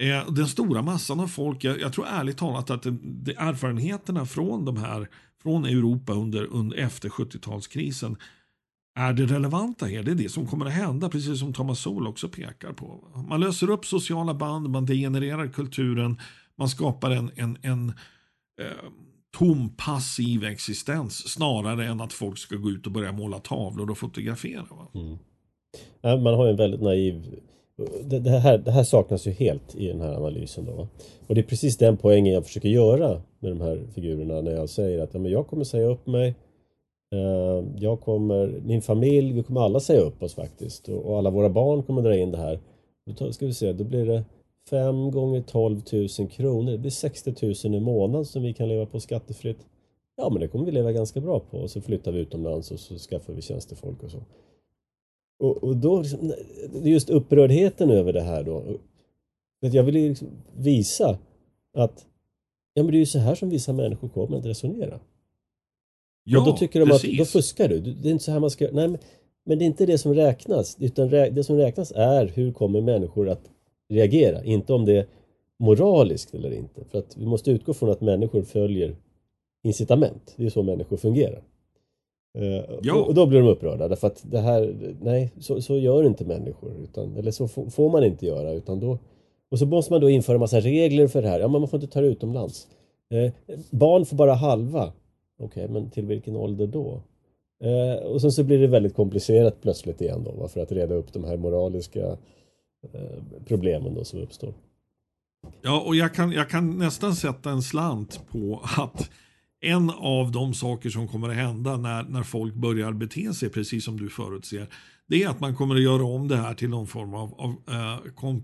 Eh, den stora massan av folk, jag, jag tror ärligt talat att det, det, erfarenheterna från de här från Europa under, under efter 70-talskrisen är det relevanta här. Det är det som kommer att hända, precis som Thomas Sol också pekar på. Man löser upp sociala band, man degenererar kulturen, man skapar en, en, en eh, tom passiv existens snarare än att folk ska gå ut och börja måla tavlor och fotografera. Mm. Man har en väldigt naiv det, det, här, det här saknas ju helt i den här analysen. Då. Och det är precis den poängen jag försöker göra med de här figurerna när jag säger att ja, men jag kommer säga upp mig. Eh, jag kommer, min familj, vi kommer alla säga upp oss faktiskt. Och, alla våra barn kommer dra in det här. Då ska vi se, då blir det 5 gånger 12 000 kronor. Det blir 60 000 i månaden som vi kan leva på skattefritt. Ja men det kommer vi leva ganska bra på. Och så flyttar vi utomlands och så skaffar vi tjänstefolk och så. Och, och då, liksom, just upprördheten över det här då. Jag vill liksom visa att ja, men det är ju så här som vissa människor kommer att resonera. Ja, och då tycker de precis. att då fuskar du. Det är inte så här man ska Nej, men, men det är inte det som räknas. Utan det som räknas är hur kommer människor att reagera. Inte om det är moraliskt eller inte. För att vi måste utgå från att människor följer incitament. Det är så människor fungerar. Eh, ja. Och då blir de upprörda därför att det här, nej, så, så gör inte människor. Utan, eller så får man inte göra. Utan då, och så måste man då införa massa regler för det här. Ja, men man får inte ta det utomlands. Eh, barn får bara halva. Okej, okay, men till vilken ålder då? Eh, och sen så blir det väldigt komplicerat plötsligt igen då, för att reda upp de här moraliska eh, problemen då som uppstår. Ja, och jag kan, jag kan nästan sätta en slant på att en av de saker som kommer att hända när, när folk börjar bete sig precis som du förutser, det är att man kommer att göra om det här till någon form av, av, eh, kom,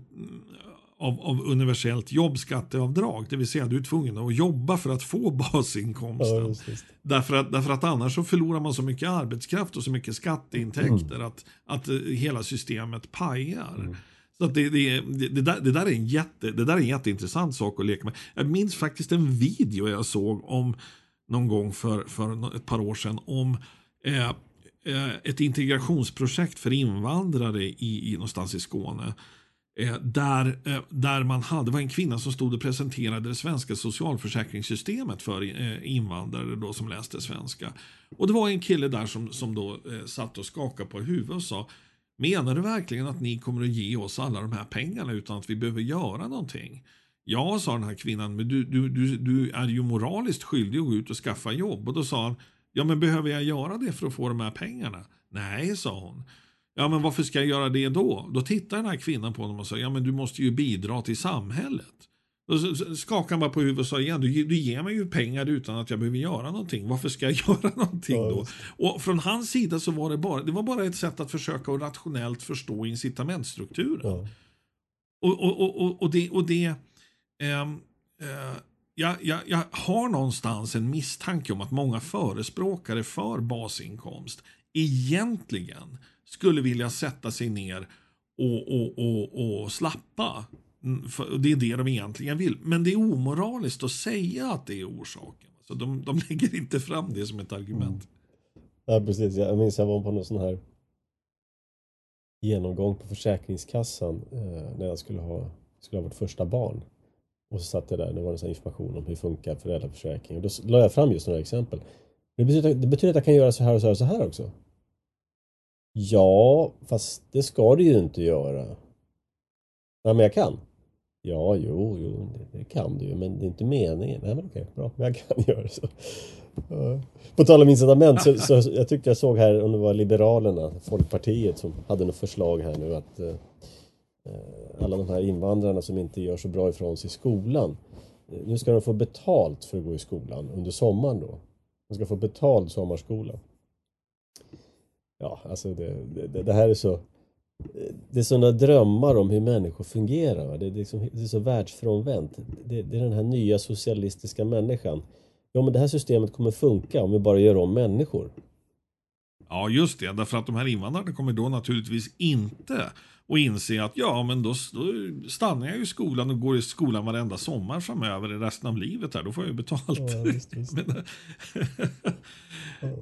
av, av universellt jobbskatteavdrag. Det vill säga du är tvungen att jobba för att få basinkomsten. Ja. Därför, att, därför att annars så förlorar man så mycket arbetskraft och så mycket skatteintäkter mm. att, att uh, hela systemet pajar. Mm. Så det, det, det, det, där, det, där är en jätte, det där är en jätteintressant sak att leka med. Jag minns faktiskt en video jag såg om någon gång för, för ett par år sedan om eh, eh, ett integrationsprojekt för invandrare i, i, någonstans i Skåne. Eh, där, eh, där man hade, det var en kvinna som stod och presenterade det svenska socialförsäkringssystemet för eh, invandrare då som läste svenska. Och det var en kille där som, som då satt och skakade på huvudet och sa Menar du verkligen att ni kommer att ge oss alla de här pengarna utan att vi behöver göra någonting? Ja, sa den här kvinnan, men du, du, du, du är ju moraliskt skyldig att gå ut och skaffa jobb. Och då sa han, ja men behöver jag göra det för att få de här pengarna? Nej, sa hon. Ja, men varför ska jag göra det då? Då tittar den här kvinnan på honom och sa, ja men du måste ju bidra till samhället. Då skakade han bara på huvudet och sa igen, du, du ger mig ju pengar utan att jag behöver göra någonting. Varför ska jag göra någonting då? Och från hans sida så var det bara, det var bara ett sätt att försöka att rationellt förstå incitamentstrukturen. Ja. Och, och, och, och, och, det, och det eh, eh, jag, jag, jag, har någonstans en misstanke om att många förespråkare för basinkomst egentligen skulle vilja sätta sig ner och, och, och, och slappa. Mm, för det är det de egentligen vill. Men det är omoraliskt att säga att det är orsaken. Så de, de lägger inte fram det som ett argument. Mm. Ja, precis. Jag minns jag var på någon sån här genomgång på Försäkringskassan eh, när jag skulle ha, skulle ha vårt första barn. Och så satt jag där, det var en sån information om hur funkar föräldraförsäkring. Och då la jag fram just några exempel. Det betyder, det betyder att jag kan göra så här och så här och så här också. Ja, fast det ska du ju inte göra. Ja, men jag kan. Ja, jo, jo, det, det kan du ju, men det är inte meningen. Nej, men okej, bra, men jag kan göra så. På tal om incitament så, så jag tyckte jag såg här om det var Liberalerna, Folkpartiet som hade något förslag här nu att eh, eh alla de här invandrarna som inte gör så bra ifrån sig i skolan. Eh, nu ska de få betalt för att gå i skolan under sommaren då. De ska få betald sommarskola. Ja, alltså det, det, det här är så... Det är sådana drömmar om hur människor fungerar. Det, är, liksom, det är så världsfrånvänt. Det, det är den här nya socialistiska människan. ja men det här systemet kommer funka om vi bara gör om människor. Ja, just det. Därför att de här invandrarna kommer då naturligtvis inte att inse att ja, men då, då stannar jag i skolan och går i skolan varenda sommar framöver i resten av livet. här. Då får jag ju betalt. Ja, visst, visst. men,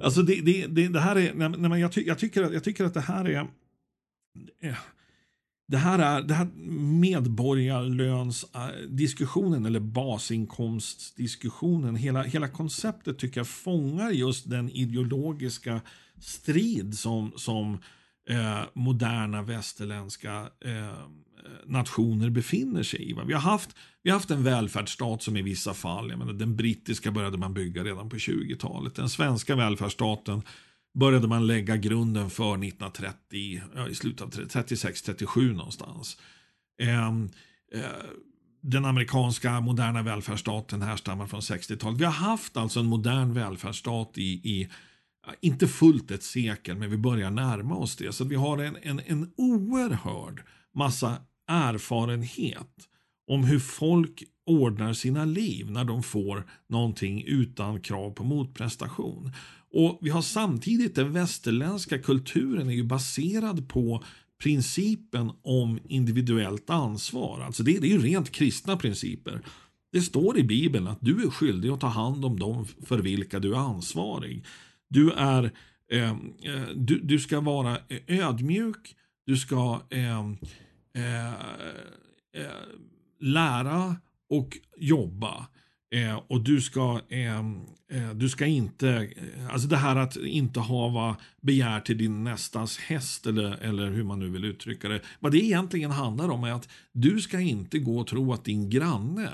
alltså det, det, det, det, här är, nej, men jag, ty, jag, tycker, jag tycker att det här är det här är det här medborgarlönsdiskussionen eller basinkomstdiskussionen. Hela, hela konceptet tycker jag fångar just den ideologiska strid som, som eh, moderna västerländska eh, nationer befinner sig i. Vi har, haft, vi har haft en välfärdsstat som i vissa fall, jag menar, den brittiska började man bygga redan på 20-talet. Den svenska välfärdsstaten började man lägga grunden för 1930, ja, i slutet av 36-37 någonstans. Eh, eh, den amerikanska moderna välfärdsstaten härstammar från 60-talet. Vi har haft alltså en modern välfärdsstat i, i inte fullt ett sekel, men vi börjar närma oss det. Så vi har en, en, en oerhörd massa erfarenhet om hur folk ordnar sina liv när de får någonting utan krav på motprestation. Och vi har samtidigt den västerländska kulturen är ju baserad på principen om individuellt ansvar. Alltså det, det är ju rent kristna principer. Det står i Bibeln att du är skyldig att ta hand om dem för vilka du är ansvarig. Du, är, eh, eh, du, du ska vara eh, ödmjuk, du ska eh, eh, eh lära och jobba. Eh, och du ska, eh, eh du ska inte, alltså det här att inte hava begär till din nästas häst eller, eller hur man nu vill uttrycka det. Vad det egentligen handlar om är att du ska inte gå och tro att din granne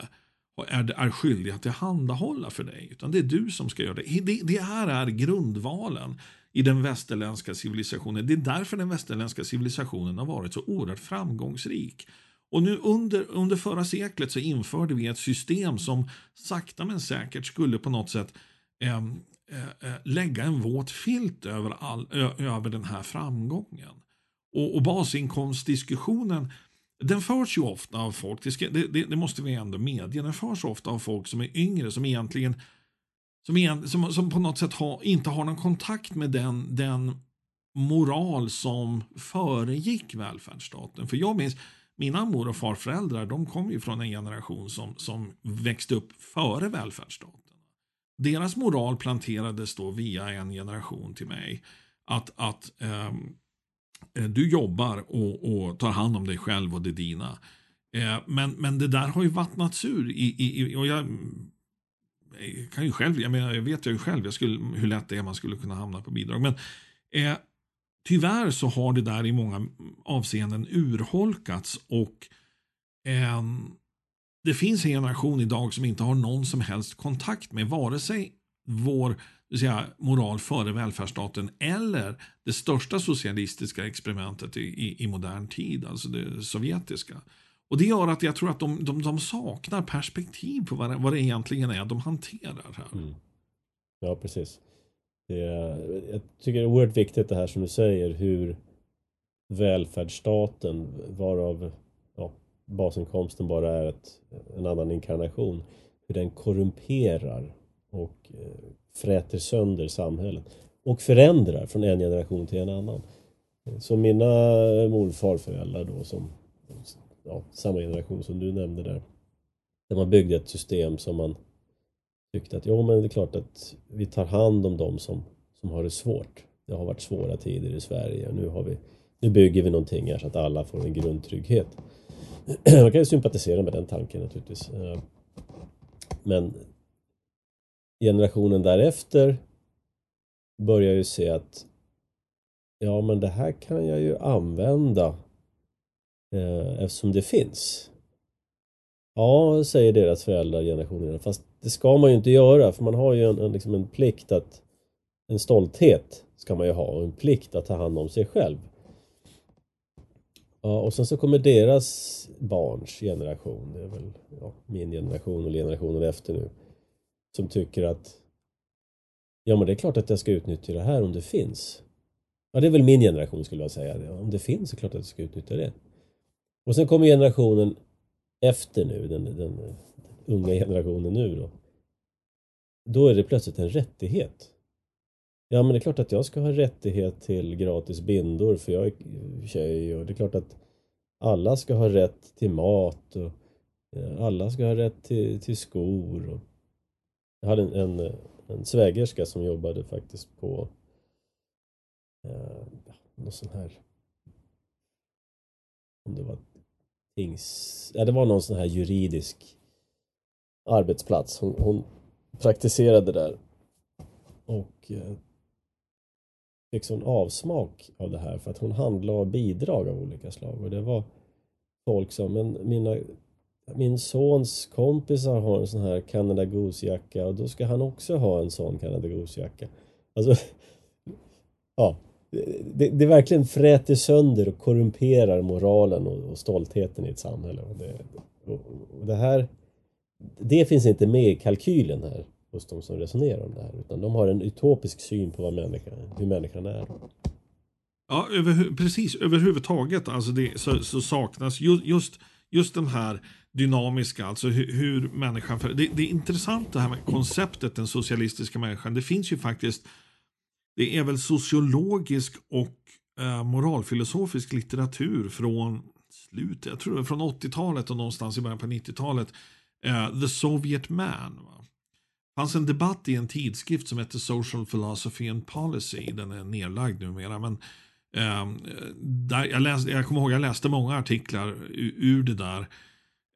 är, är skyldig att tillhandahålla för dig. Utan det är du som ska göra det. det. Det här är grundvalen i den västerländska civilisationen. Det är därför den västerländska civilisationen har varit så oerhört framgångsrik. Och nu under, under förra seklet så införde vi ett system som sakta men säkert skulle på något sätt ehm, eh, eh, lägga en våt filt över, all, ö, över den här framgången. Och, och basinkomstdiskussionen den förs ju ofta av folk, det, ska, det, det, det, måste vi ändå medge, den förs ofta av folk som är yngre som egentligen som, som, som på något sätt ha, inte har någon kontakt med den, den moral som föregick välfärdsstaten. För jag minns, mina mor och farföräldrar de kom ju från en generation som, som växte upp före välfärdsstaten. Deras moral planterades då via en generation till mig. Att, att um, Eh, du jobbar och, och, tar hand om dig själv och det dina. Eh, men, men det där har ju vattnats ur. I, i, och jag, jag kan ju själv, jag, menar, jag vet ju själv jag skulle, hur lätt det är man skulle kunna hamna på bidrag. Men eh, Tyvärr så har det där i många avseenden urholkats och eh, det finns en generation idag som inte har någon som helst kontakt med vare sig vår vill säga, moral före välfärdsstaten eller det största socialistiska experimentet i, i, i, modern tid, alltså det sovjetiska. Och Det gör att jag tror att de, de, de saknar perspektiv på vad det, vad det egentligen är de hanterar här. Mm. Ja, precis. Det, jag tycker det är oerhört viktigt det här som du säger hur välfärdsstaten varav ja, basinkomsten bara är ett, en annan inkarnation. Hur den korrumperar och eh, fräter sönder samhället och förändrar från en generation till en annan. Så mina morfarföräldrar då som ja, samma generation som du nämnde där. Där man byggde ett system som man tyckte att jo men det är klart att vi tar hand om dem som, som har det svårt. Det har varit svåra tider i Sverige och nu, har vi, nu bygger vi någonting här så att alla får en grundtrygghet. Man kan ju sympatisera med den tanken naturligtvis. Eh, men generationen därefter börjar ju se att ja men det här kan jag ju använda eh, eftersom det finns. Ja, säger deras föräldrar, generationen. Fast det ska man ju inte göra för man har ju en, en, liksom en plikt att en stolthet ska man ju ha och en plikt att ta hand om sig själv. Ja, och sen så kommer deras barns generation, det är väl ja, min generation och generationen efter nu, som tycker att ja men det är klart att jag ska utnyttja det här om det finns. Ja det är väl min generation skulle jag säga. Om det finns så är det klart att jag ska utnyttja det. Och sen kommer generationen efter nu, den, den unga generationen nu då. då är det plötsligt en rättighet. Ja men det är klart att jag ska ha rättighet till gratis bindor för jag är tjej och det är klart att alla ska ha rätt till mat och eh, alla ska ha rätt till, till skor. Och jag hade en, en, en svägerska som jobbade faktiskt på eh, någon sån här om det var tings, ja, det var någon sån här juridisk arbetsplats. Hon, hon praktiserade där och eh, fick sån avsmak av det här för att hon handlade bidrag av olika slag och det var folk som, men mina min sons kompisar har en sån här Canada Goose-jacka och då ska han också ha en sån Canada Goose-jacka. Alltså, ja, det, det verkligen fräter sönder och korrumperar moralen och, och stoltheten i ett samhälle. Och det, och, och det här, det finns inte med i kalkylen här hos de som resonerar om det här. Utan de har en utopisk syn på vad människan, hur människan är. Ja, över, precis. Överhuvudtaget alltså det, så, så saknas just, just, just den här dynamiska, alltså hur, hur människan... För, det, det är intressant det här med konceptet den socialistiska människan. Det finns ju faktiskt, det är väl sociologisk och eh, moralfilosofisk litteratur från slutet, jag tror det var från 80-talet och någonstans i början på 90-talet. Eh, The Soviet Man. Va? Det fanns en debatt i en tidskrift som hette Social Philosophy and Policy. Den är nedlagd numera. Men, eh, där jag, läste, jag kommer ihåg jag läste många artiklar ur, ur det där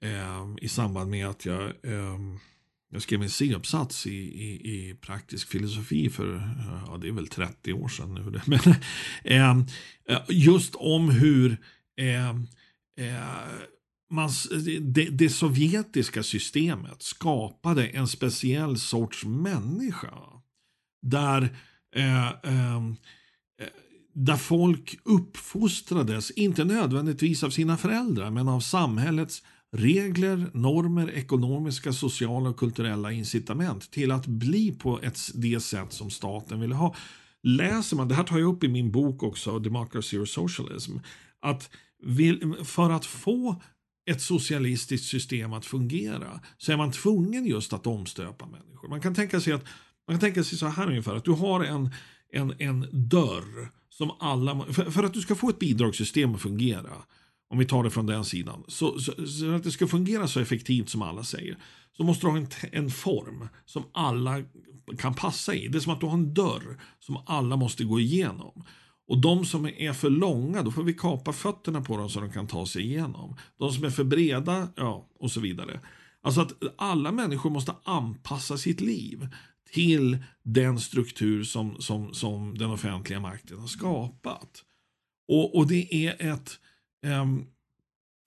eh, i samband med att jag, eh, jag skrev en C-uppsats i, i, i, praktisk filosofi för, ja det är väl 30 år sedan nu. Men, ehm, eh, just om hur ehm, eh, man, det, det, sovjetiska systemet skapade en speciell sorts människa. Där, eh, ehm, eh, där folk uppfostrades, inte nödvändigtvis av sina föräldrar, men av samhällets regler, normer, ekonomiska, sociala och kulturella incitament till att bli på ett, det sätt som staten vill ha. Läser man, det här tar jag upp i min bok också, Democracy or Socialism, att vill, för att få ett socialistiskt system att fungera så är man tvungen just att omstöpa människor. Man kan tänka sig, att, man kan tänka sig så här ungefär att du har en, en, en dörr som alla... För, för att du ska få ett bidragssystem att fungera om vi tar det från den sidan. Så, så, så, att det ska fungera så effektivt som alla säger. Så måste du ha en, en form som alla kan passa i. Det är som att du har en dörr som alla måste gå igenom. Och de som är för långa, då får vi kapa fötterna på dem så de kan ta sig igenom. De som är för breda, ja, och så vidare. Alltså att alla människor måste anpassa sitt liv till den struktur som, som, som den offentliga makten har skapat. Och, och det är ett Ehm,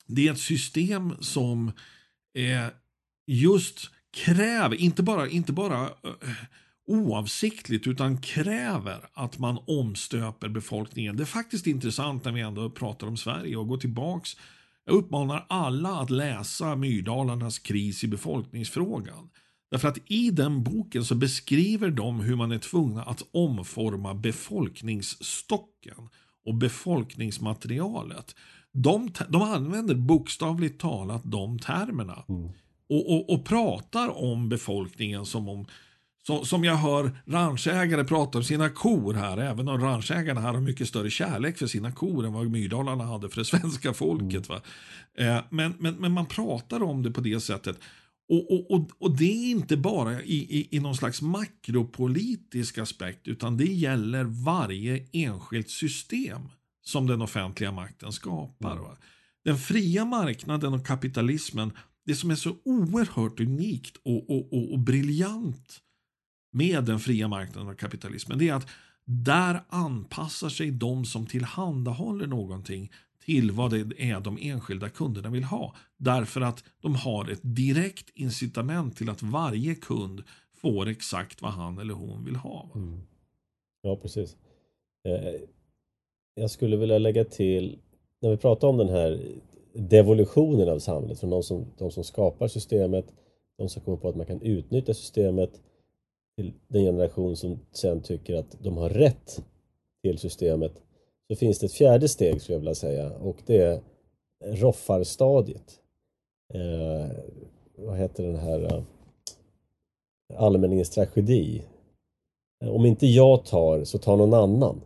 det är ett system som eh, just kräver, inte bara, inte bara eh, oavsiktligt utan kräver att man omstöper befolkningen. Det är faktiskt intressant när vi ändå pratar om Sverige och går tillbaks. Jag uppmanar alla att läsa Myrdalarnas kris i befolkningsfrågan. Därför att i den boken så beskriver de hur man är tvungna att omforma befolkningsstocken och befolkningsmaterialet. De, de använder bokstavligt talat de termerna. Mm. Och, och, och pratar om befolkningen som om så, som jag hör ranchägare prata om sina kor här, även om ranchägarna har mycket större kärlek för sina kor än vad Myrdalarna hade för det svenska folket. Va? Eh, men, men, men man pratar om det på det sättet. Och, och, och, och det är inte bara i, i, i någon slags makropolitisk aspekt, utan det gäller varje enskilt system som den offentliga makten skapar. Va? Den fria marknaden och kapitalismen, det som är så oerhört unikt och, och, och, och briljant med den fria marknaden och kapitalismen det är att där anpassar sig de som tillhandahåller någonting till vad det är de enskilda kunderna vill ha. Därför att de har ett direkt incitament till att varje kund får exakt vad han eller hon vill ha. Mm. Ja, precis. Eh, jag skulle vilja lägga till, när vi pratar om den här devolutionen av samhället, från de som, de som skapar systemet, de som kommer på att man kan utnyttja systemet till den generation som sen tycker att de har rätt till systemet så finns det ett fjärde steg skulle jag vilja säga och det är roffarstadiet. Eh, vad heter den här? Eh, allmänningens tragedi. Om inte jag tar så tar någon annan.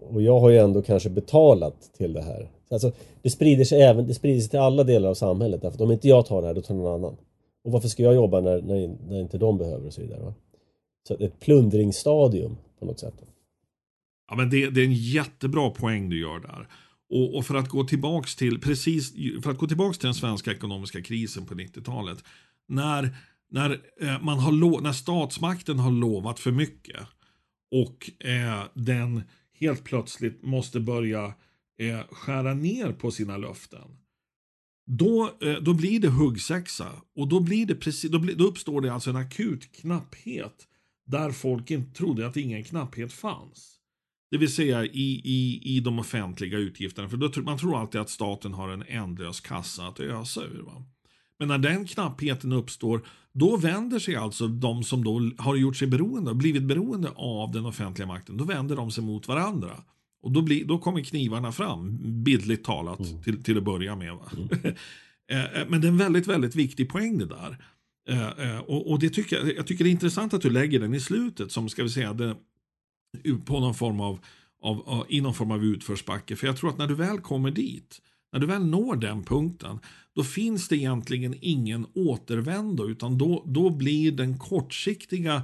Och jag har ju ändå kanske betalat till det här. Alltså, det sprider sig även det sprider sig till alla delar av samhället. Därför att om inte jag tar det här, då tar någon annan. Och varför ska jag jobba när, när, när inte de behöver och så vidare. Va? Så ett plundringsstadium på något sätt. Ja, men det, det är en jättebra poäng du gör där. Och, och, för att gå tillbaks till precis för att gå tillbaks till den svenska ekonomiska krisen på 90-talet. När, när, eh, man har när statsmakten har lovat för mycket och eh, den helt plötsligt måste börja eh, skära ner på sina löften. Då, eh, då blir det huggsexa och då, blir det precis, då, blir, då uppstår det alltså en akut knapphet där folk inte trodde att ingen knapphet fanns. Det vill säga i, i, i de offentliga utgifterna. För då, man tror alltid att staten har en ändlös kassa att ösa ur. Va? Men när den knappheten uppstår, då vänder sig alltså de som då har gjort sig beroende, blivit beroende av den offentliga makten, då vänder de sig mot varandra. Och då, blir, då kommer knivarna fram, bildligt talat, mm. till, till att börja med. Mm. Eh, eh, men det är en väldigt, väldigt viktig poäng det där. Eh, och, och det tycker jag, jag tycker det är intressant att du lägger den i slutet som, ska vi säga, det, på någon form av, av, av, i någon form av utförsbacke. För jag tror att när du väl kommer dit, när du väl når den punkten, då finns det egentligen ingen återvändo, utan då, då blir den kortsiktiga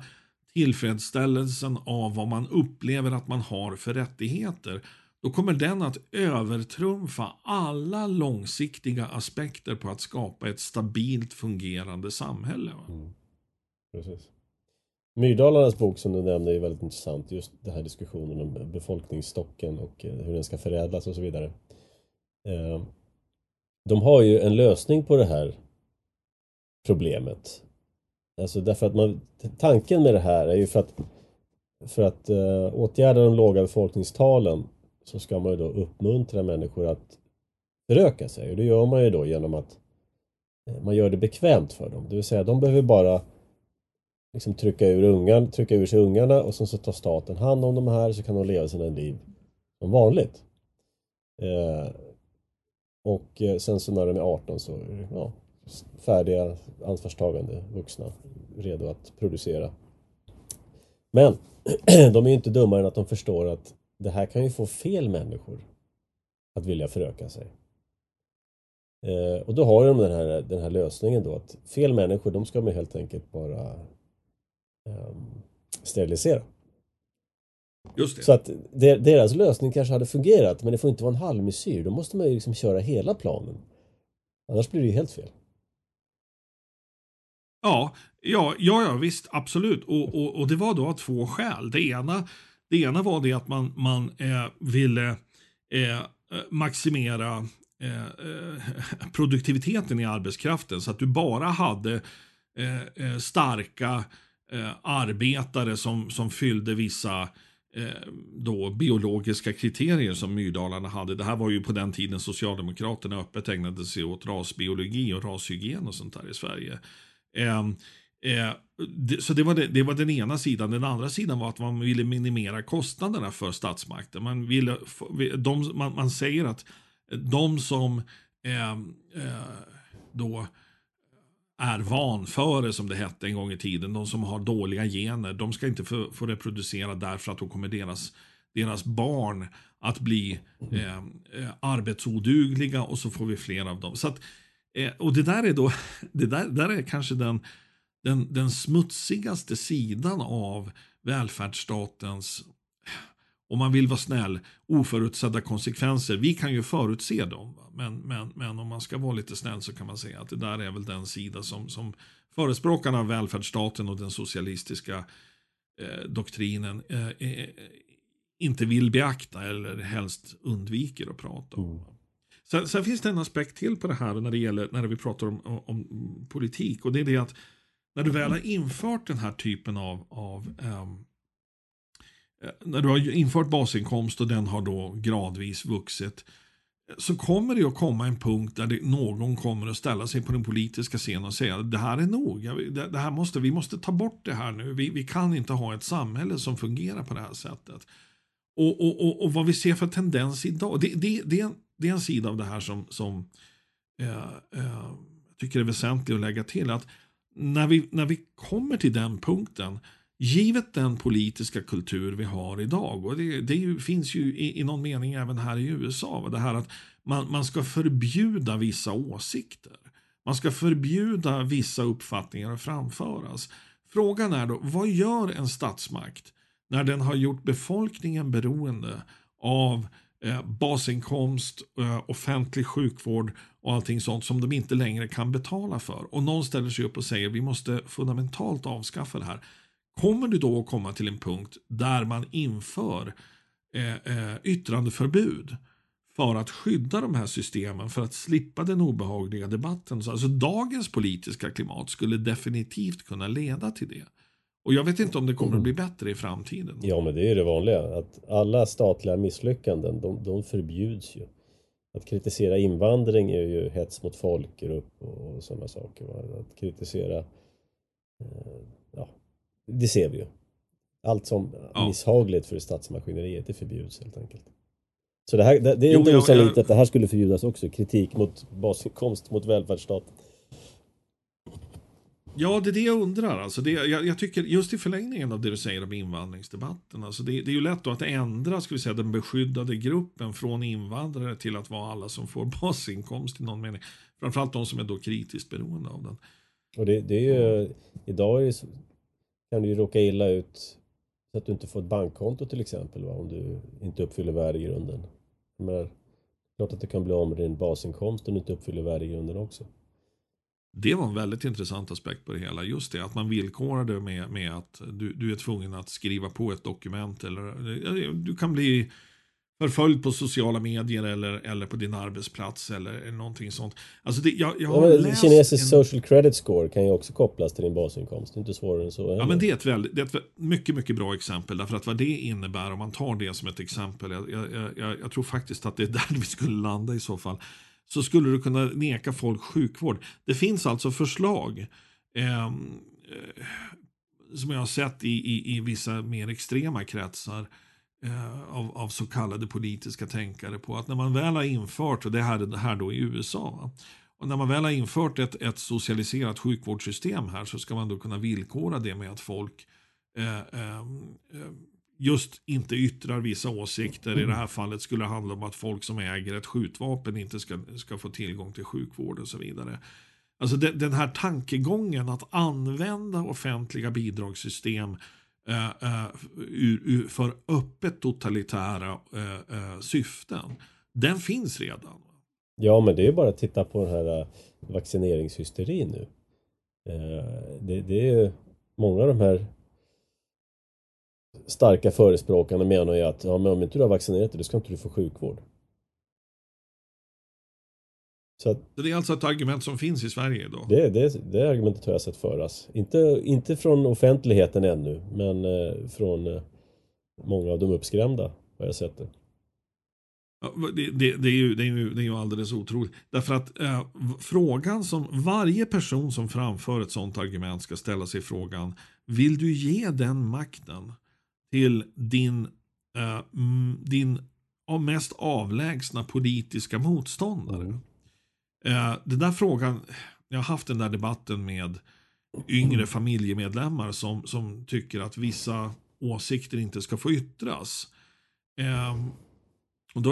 tillfredsställelsen av vad man upplever att man har för rättigheter, då kommer den att övertrumfa alla långsiktiga aspekter på att skapa ett stabilt fungerande samhälle. Mm. Precis. Myrdalarnas bok som du nämnde är väldigt intressant. Just den här diskussionen om befolkningsstocken och eh, hur den ska förädlas och så vidare. Eh, de har ju en lösning på det här problemet. Alltså därför att man, tanken med det här är ju för att för att uh, åtgärda de låga befolkningstalen så ska man ju då uppmuntra människor att föröka sig och det gör man ju då genom att eh, man gör det bekvämt för dem. Det vill säga de behöver bara liksom trycka, ur ungan, trycka ur sig ungarna och sen så tar staten hand om de här så kan de leva sina liv som vanligt. Eh, och eh, sen så när de är 18 så är det ja, färdiga, ansvarstagande vuxna, redo att producera. Men de är ju inte dummare än att de förstår att det här kan ju få fel människor att vilja föröka sig. Eh, och då har de den här, den här lösningen då att fel människor de ska man helt enkelt bara um, sterilisera. Just det. Så att deras lösning kanske hade fungerat men det får inte vara en halvmesyr. Då måste man ju liksom köra hela planen. Annars blir det ju helt fel. Ja, ja, ja, ja visst, absolut. Och, och, och det var då av två skäl. Det ena, det ena var det att man, man eh, ville eh, maximera eh, eh produktiviteten i arbetskraften så att du bara hade eh, eh, starka arbetare som, som fyllde vissa Eh, då biologiska kriterier som Myrdalarna hade. Det här var ju på den tiden Socialdemokraterna öppet ägnade sig åt rasbiologi och rashygien och sånt där i Sverige. Eh, eh, det, så det var, det, det var den ena sidan. Den andra sidan var att man ville minimera kostnaderna för statsmakten. Man, ville, de, man, man säger att de som ehm, eh, då är vanföre som det hette en gång i tiden, de som har dåliga gener, de ska inte få, få reproducera därför att då kommer deras, deras barn att bli eh, eh arbetsodugliga och så får vi fler av dem. Så att, Eh, och det där är då, det där, där är kanske den, den, den smutsigaste sidan av välfärdsstatens, om man vill vara snäll, oförutsedda konsekvenser. Vi kan ju förutse dem, men, men, men om man ska vara lite snäll så kan man säga att det där är väl den sida som, som förespråkarna av välfärdsstaten och den socialistiska eh, doktrinen eh, eh, inte vill beakta eller helst undviker att prata om. Mm. Sen, sen, finns det en aspekt till på det här när det gäller när vi pratar om, om, politik och det är det att när du väl har infört den här typen av, av um, Eh, när du har infört basinkomst och den har då gradvis vuxit eh, så kommer det att komma en punkt där det, någon kommer att ställa sig på den politiska scenen och säga det här är nog, det, det här måste, vi måste ta bort det här nu, vi, vi kan inte ha ett samhälle som fungerar på det här sättet. Och, och, och, och vad vi ser för tendens idag, det, det, det, det är en sida av det här som, som eh, eh, jag tycker är väsentlig att lägga till. att när vi, när vi kommer till den punkten, givet den politiska kultur vi har idag, och det, det finns ju i, i, någon mening även här i USA, det här att man, man ska förbjuda vissa åsikter. Man ska förbjuda vissa uppfattningar att framföras. Frågan är då, vad gör en statsmakt när den har gjort befolkningen beroende av eh, basinkomst, eh, offentlig sjukvård och allting sånt som de inte längre kan betala för. Och någon ställer sig upp och säger vi måste fundamentalt avskaffa det här. Kommer du då att komma till en punkt där man inför eh, eh, yttrandeförbud för att skydda de här systemen, för att slippa den obehagliga debatten. Alltså dagens politiska klimat skulle definitivt kunna leda till det. Och jag vet inte om det kommer att bli bättre i framtiden. Ja, men det är det vanliga. Att alla statliga misslyckanden, de, de förbjuds ju. Att kritisera invandring är ju hets mot folkgrupp och sådana saker. Att kritisera, eh, det ser vi ju. Allt som ja. misshagligt för statsmaskineriet, det förbjuds helt enkelt. Så det, här, det, det är jo, inte osannolikt att det här skulle förbjudas också. Kritik mot basinkomst, mot välfärdsstaten. Ja, det är det jag undrar. Alltså det, jag, jag, tycker just i förlängningen av det du säger om invandringsdebatten. Alltså det, det är ju lätt att ändra ska vi säga, den beskyddade gruppen från invandrare till att vara alla som får basinkomst i någon mening. Framförallt de som är då kritiskt beroende av den. Och det, det är ju, idag är det, kan du ju råka illa ut så att du inte får ett bankkonto till exempel va, om du inte uppfyller värdegrunden. Men klart att det kan bli av med din basinkomst om du inte uppfyller värdegrunden också. Det var en väldigt intressant aspekt på det hela. Just det, att man villkorade med, med att du, du är tvungen att skriva på ett dokument. Eller, eh, du kan bli förföljd på sociala medier eller, eller på din arbetsplats eller någonting sånt. Alltså det, jag, jag har ja, läst Kinesisk en... social credit score kan ju också kopplas till din basinkomst. Det är inte svårare än så. Ja, men det är, ett väldigt, det är ett mycket, mycket bra exempel. Därför att vad det innebär, om man tar det som ett exempel, jag, jag, jag, tror faktiskt att det är där vi skulle landa i så fall så skulle du kunna neka folk sjukvård. Det finns alltså förslag ehm, eh, som jag har sett i, i, i vissa mer extrema kretsar Eh, av, av, så kallade politiska tänkare på att när man väl har infört, och det här, det här då i USA, va? och när man väl har infört ett, ett socialiserat sjukvårdssystem här så ska man då kunna villkora det med att folk eh, ehm, eh just inte yttrar vissa åsikter. I det här fallet skulle det handla om att folk som äger ett skjutvapen inte ska, ska få tillgång till sjukvård och så vidare. Alltså den, den här tankegången att använda offentliga bidragssystem eh, Eh, eh, för öppet totalitära eh, eh, syften, den finns redan. Ja, men det är bara att titta på den här eh, vaccineringshysterin nu. Eh, det, det är många av de här starka förespråkarna menar ju att ja, men om inte du har vaccinerat dig, då ska inte du få sjukvård. Så att, det är alltså ett argument som finns i Sverige idag? Det, det, det argumentet har jag sett föras. Inte, inte från offentligheten ännu, men eh, från eh, många av de uppskrämda har jag sett det. Det, det, det, är ju, det, är ju, det är ju alldeles otroligt. Därför att eh, frågan som varje person som framför ett sådant argument ska ställa sig frågan Vill du ge den makten till din, uh, din mest avlägsna politiska motståndare. Mm. Uh, den där frågan, jag har haft den där debatten med yngre mm. familjemedlemmar som, som tycker att vissa åsikter inte ska få yttras. Uh, och då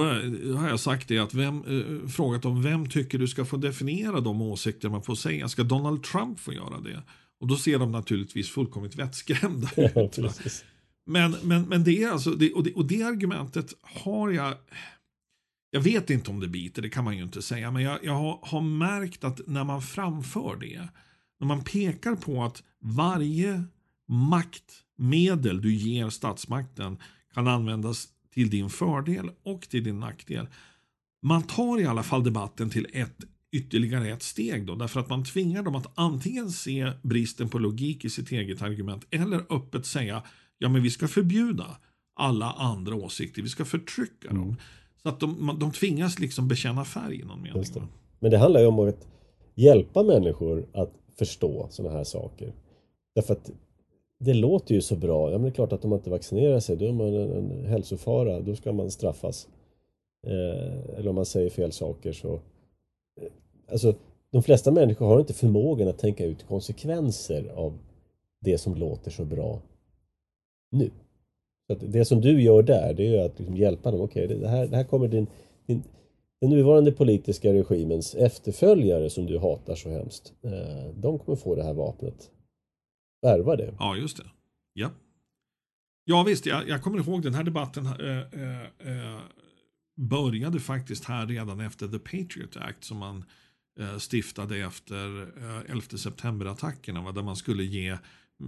har jag sagt det att vem, eh, frågat om vem tycker du ska få definiera de åsikter man får säga. Ska Donald Trump få göra det? Och då ser de naturligtvis fullkomligt vettskrämda ut. Men, men, men det är alltså, det, och, det, och det argumentet har jag, jag vet inte om det biter, det kan man ju inte säga, men jag, jag har, har märkt att när man framför det, när man pekar på att varje maktmedel du ger statsmakten kan användas till din fördel och till din nackdel. Man tar i alla fall debatten till ett ytterligare ett steg då, därför att man tvingar dem att antingen se bristen på logik i sitt eget argument eller öppet säga ja men vi ska förbjuda alla andra åsikter, vi ska förtrycka mm. dem. Så att de, de tvingas liksom bekänna färg i någon mening. Det. Men det handlar ju om att hjälpa människor att förstå sådana här saker. Därför att det låter ju så bra. Ja, men det är klart att om man inte vaccinerar sig då är man en, en hälsofara. Då ska man straffas. Eh, eller om man säger fel saker så... Eh, alltså, de flesta människor har inte förmågan att tänka ut konsekvenser av det som låter så bra nu. Så det som du gör där, det är att liksom hjälpa dem. Okej, okay, det, här, det här kommer din, din, den nuvarande politiska regimens efterföljare som du hatar så hemskt. Eh, de kommer få det här vapnet. Värva det. Ja, just det. Ja. Ja visst, jag, jag kommer ihåg den här debatten äh, äh, började faktiskt här redan efter The Patriot Act som man äh, stiftade efter 11 september-attackerna. Där man skulle ge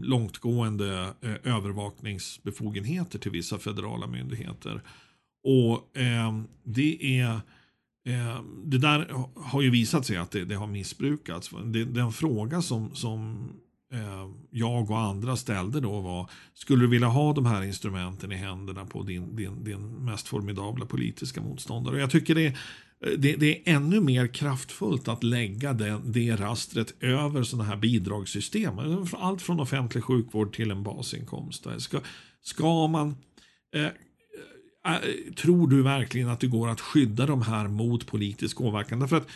långtgående eh, övervakningsbefogenheter till vissa federala myndigheter. Och eh, det är eh, det där har ju visat sig att det, det har missbrukats. Det, den fråga som, som jag och andra ställde då var, skulle du vilja ha de här instrumenten i händerna på din, din, din mest formidabla politiska motståndare? Och jag tycker det är, Eh, det, det, är ännu mer kraftfullt att lägga det, det rastret över sådana här bidragssystem. Eh, allt från offentlig sjukvård till en basinkomst. Eh, ska, ska man... Eh, tror du verkligen att det går att skydda de här mot politisk åverkan? Därför att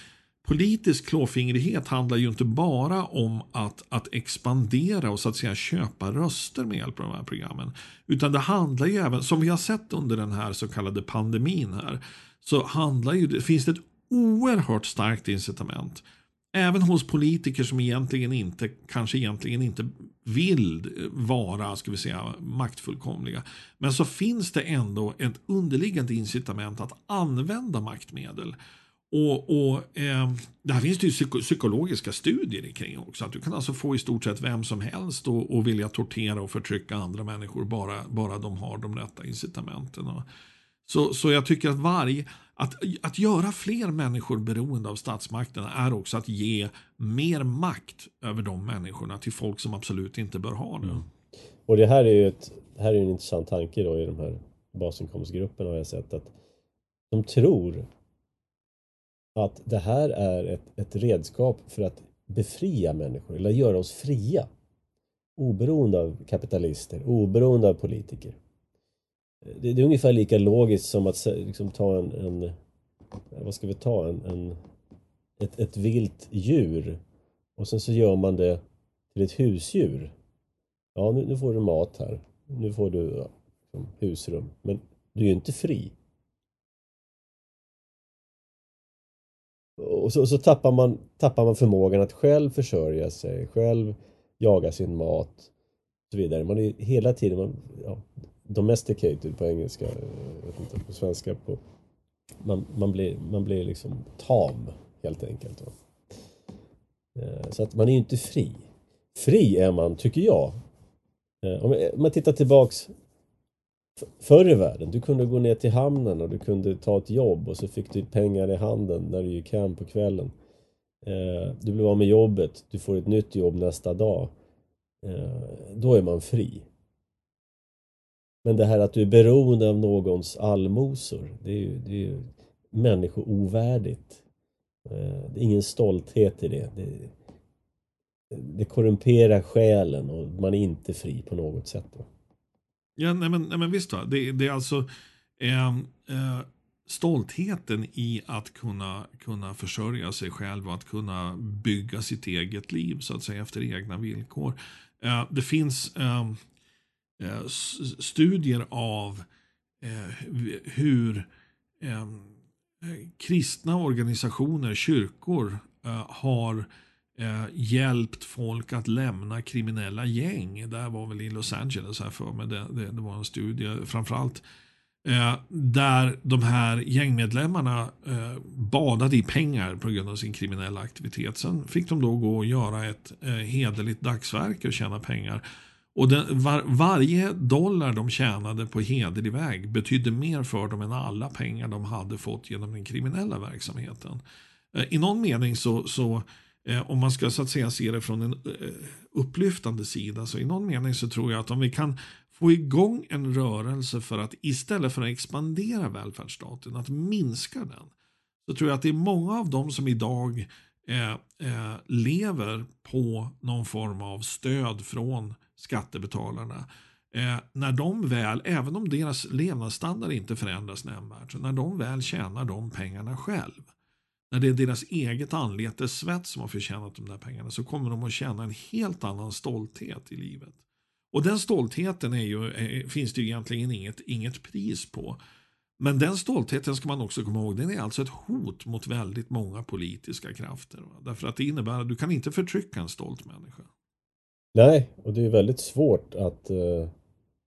Politisk klåfingrighet handlar ju inte bara om att, att expandera och så att säga köpa röster med hjälp av de här programmen. Utan det handlar ju även, som vi har sett under den här så kallade pandemin här, så handlar ju, det ett oerhört starkt incitament. Även hos politiker som egentligen inte, kanske egentligen inte vill vara, ska vi säga, maktfullkomliga. Men så finns det ändå ett underliggande incitament att använda maktmedel. Och, och eh, Där finns det ju psykologiska studier kring också. Att du kan alltså få i stort sett vem som helst och, och vilja tortera och förtrycka andra människor bara, bara de har de rätta incitamenten. Så, så jag tycker att varje, att, att göra fler människor beroende av statsmakterna är också att ge mer makt över de människorna till folk som absolut inte bör ha det. Mm. Och det här är ju ett, här är en intressant tanke då i de här basinkomstgrupperna har jag sett att de tror att det här är ett, ett redskap för att befria människor, eller göra oss fria. Oberoende av kapitalister, oberoende av politiker. Det, det är ungefär lika logiskt som att liksom, ta en, en, vad ska vi ta, en, en, ett, ett vilt djur och sen så gör man det till ett husdjur. Ja, nu, nu får du mat här. Nu får du ja, liksom husrum. Men du är ju inte fri. Och så, så, tappar, man, tappar man förmågan att själv försörja sig, själv jaga sin mat och så vidare. Man är hela tiden man, ja, domesticated på engelska, eh, jag vet inte på svenska. På, man, man, blir, man blir liksom tam helt enkelt. Eh, så att man är ju inte fri. Fri är man, tycker jag. Eh, om man tittar tillbaks förr i världen. Du kunde gå ner till hamnen och du kunde ta ett jobb och så fick du pengar i handen när du gick hem på kvällen. Du blev av med jobbet, du får ett nytt jobb nästa dag. Då är man fri. Men det här att du är beroende av någons allmosor, det är ju, det är ju människoovärdigt. Eh, det är ingen stolthet i det. det. Det korrumperar själen och man är inte fri på något sätt. Då. Ja, nej men, nej men visst. Då. Det, det är alltså eh, eh, stoltheten i att kunna, kunna försörja sig själv och att kunna bygga sitt eget liv så att säga efter egna villkor. Eh, det finns eh, Eh, studier av eh, hur ehm, eh, kristna organisationer, kyrkor, eh, har eh, hjälpt folk att lämna kriminella gäng. Det här var väl i Los Angeles här för mig. Det, det, det var en studie framförallt. Eh, där de här gängmedlemmarna eh, badade i pengar på grund av sin kriminella aktivitet. Sen fick de då gå och göra ett eh, hederligt dagsverke och tjäna pengar. Och den, var, varje dollar de tjänade på hederlig väg betydde mer för dem än alla pengar de hade fått genom den kriminella verksamheten. Eh, I någon mening så, så eh, om man ska så att säga se det från en eh, upplyftande sida så i någon mening så tror jag att om vi kan få igång en rörelse för att istället för att expandera välfärdsstaten, att minska den. Så tror jag att det är många av dem som idag eh, eh, lever på någon form av stöd från skattebetalarna. Eh, när de väl, även om deras levnadsstandard inte förändras nämnvärt, när de väl tjänar de pengarna själv när det är deras eget anletes svett som har förtjänat de där pengarna så kommer de att känna en helt annan stolthet i livet. Och den stoltheten är ju, är, finns det ju egentligen inget, inget pris på. Men den stoltheten ska man också komma ihåg, den är alltså ett hot mot väldigt många politiska krafter. Va? Därför att det innebär att du kan inte förtrycka en stolt människa. Nej, och det är väldigt svårt att uh,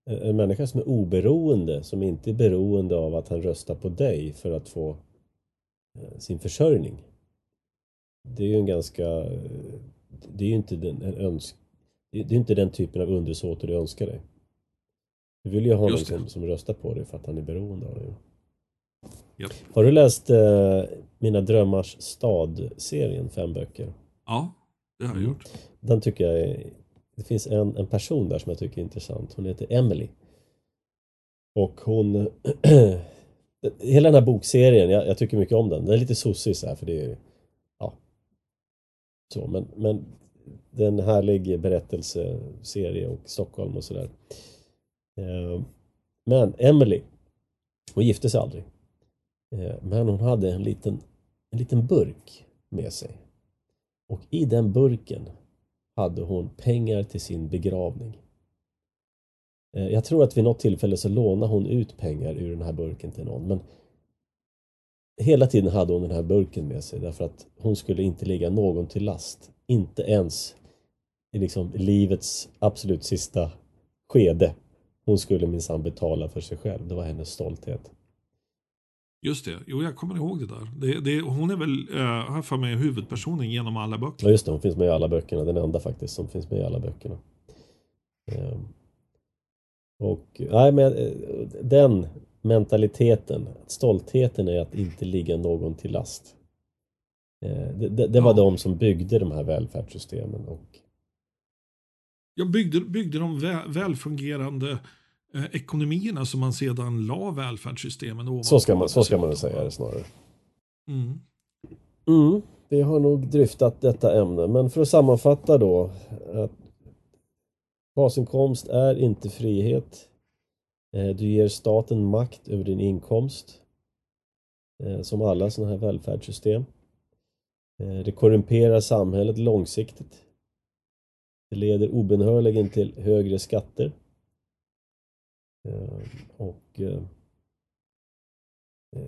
en människa som är oberoende, som inte är beroende av att han röstar på dig för att få uh, sin försörjning. Det är ju en ganska, det är ju inte den, en önsk, det är inte den typen av undersåte du önskar dig. Du vill ju ha någon som, som röstar på dig för att han är beroende av dig. Yep. Har du läst uh, Mina drömmars stad-serien, fem böcker? Ja, det har jag gjort. Den tycker jag är, det finns en, en person där som jag tycker är intressant. Hon heter Emily. Och hon... hela den här bokserien, jag, jag, tycker mycket om den. Den är lite sossig så här för det är... Ja. Så, men, men det är en härlig berättelseserie och Stockholm och sådär. Eh, men Emily, hon gifte sig aldrig. Eh, men hon hade en liten, en liten burk med sig. Och i den burken hade hon pengar till sin begravning. Eh, jag tror att vid något tillfälle så lånade hon ut pengar ur den här burken till någon. Men hela tiden hade hon den här burken med sig därför att hon skulle inte ligga någon till last. Inte ens i liksom livets absolut sista skede. Hon skulle minsann betala för sig själv. Det var hennes stolthet. Just det, jo jag kommer ihåg det där. Det, det, hon är väl, äh, för mig, huvudpersonen genom alla böcker. Ja just det, hon finns med i alla böckerna. Den enda faktiskt som finns med i alla böckerna. Ehm. Och, nej men eh, den mentaliteten, stoltheten är att inte ligga någon till last. Ehm, det, det, det var ja. de som byggde de här välfärdssystemen. Och... Jag byggde, byggde de väl, välfungerande eh, ekonomierna som man sedan la välfärdssystemen ovanpå. Så ska man, så ska man säga det snarare. Mm. Mm, vi har nog dryftat detta ämne, men för att sammanfatta då. Att basinkomst är inte frihet. Eh, du ger staten makt över din inkomst. Eh, som alla sådana här välfärdssystem. Det korrumperar samhället långsiktigt. Det leder obenhörligen till högre skatter. Eh, och eh,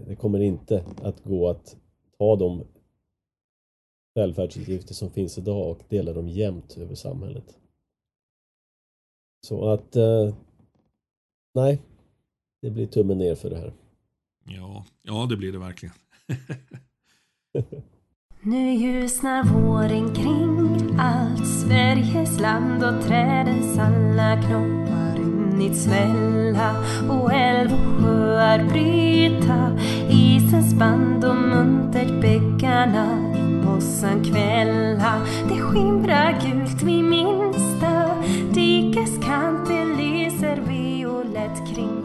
det kommer inte att gå att ta de välfärdsutgifter som finns idag och dela dem jämnt över samhället. Så att eh, nej, det blir tummen ner för det här. Ja, ja det blir det verkligen. Nu ljusnar våren kring allt Sveriges land och trädens alla knoppar hunnit smälla och älv och sjöar bryta isens band och muntert bäckarna i mossan kvälla. Det skimrar gult vid minsta dikeskant, det lyser violett kring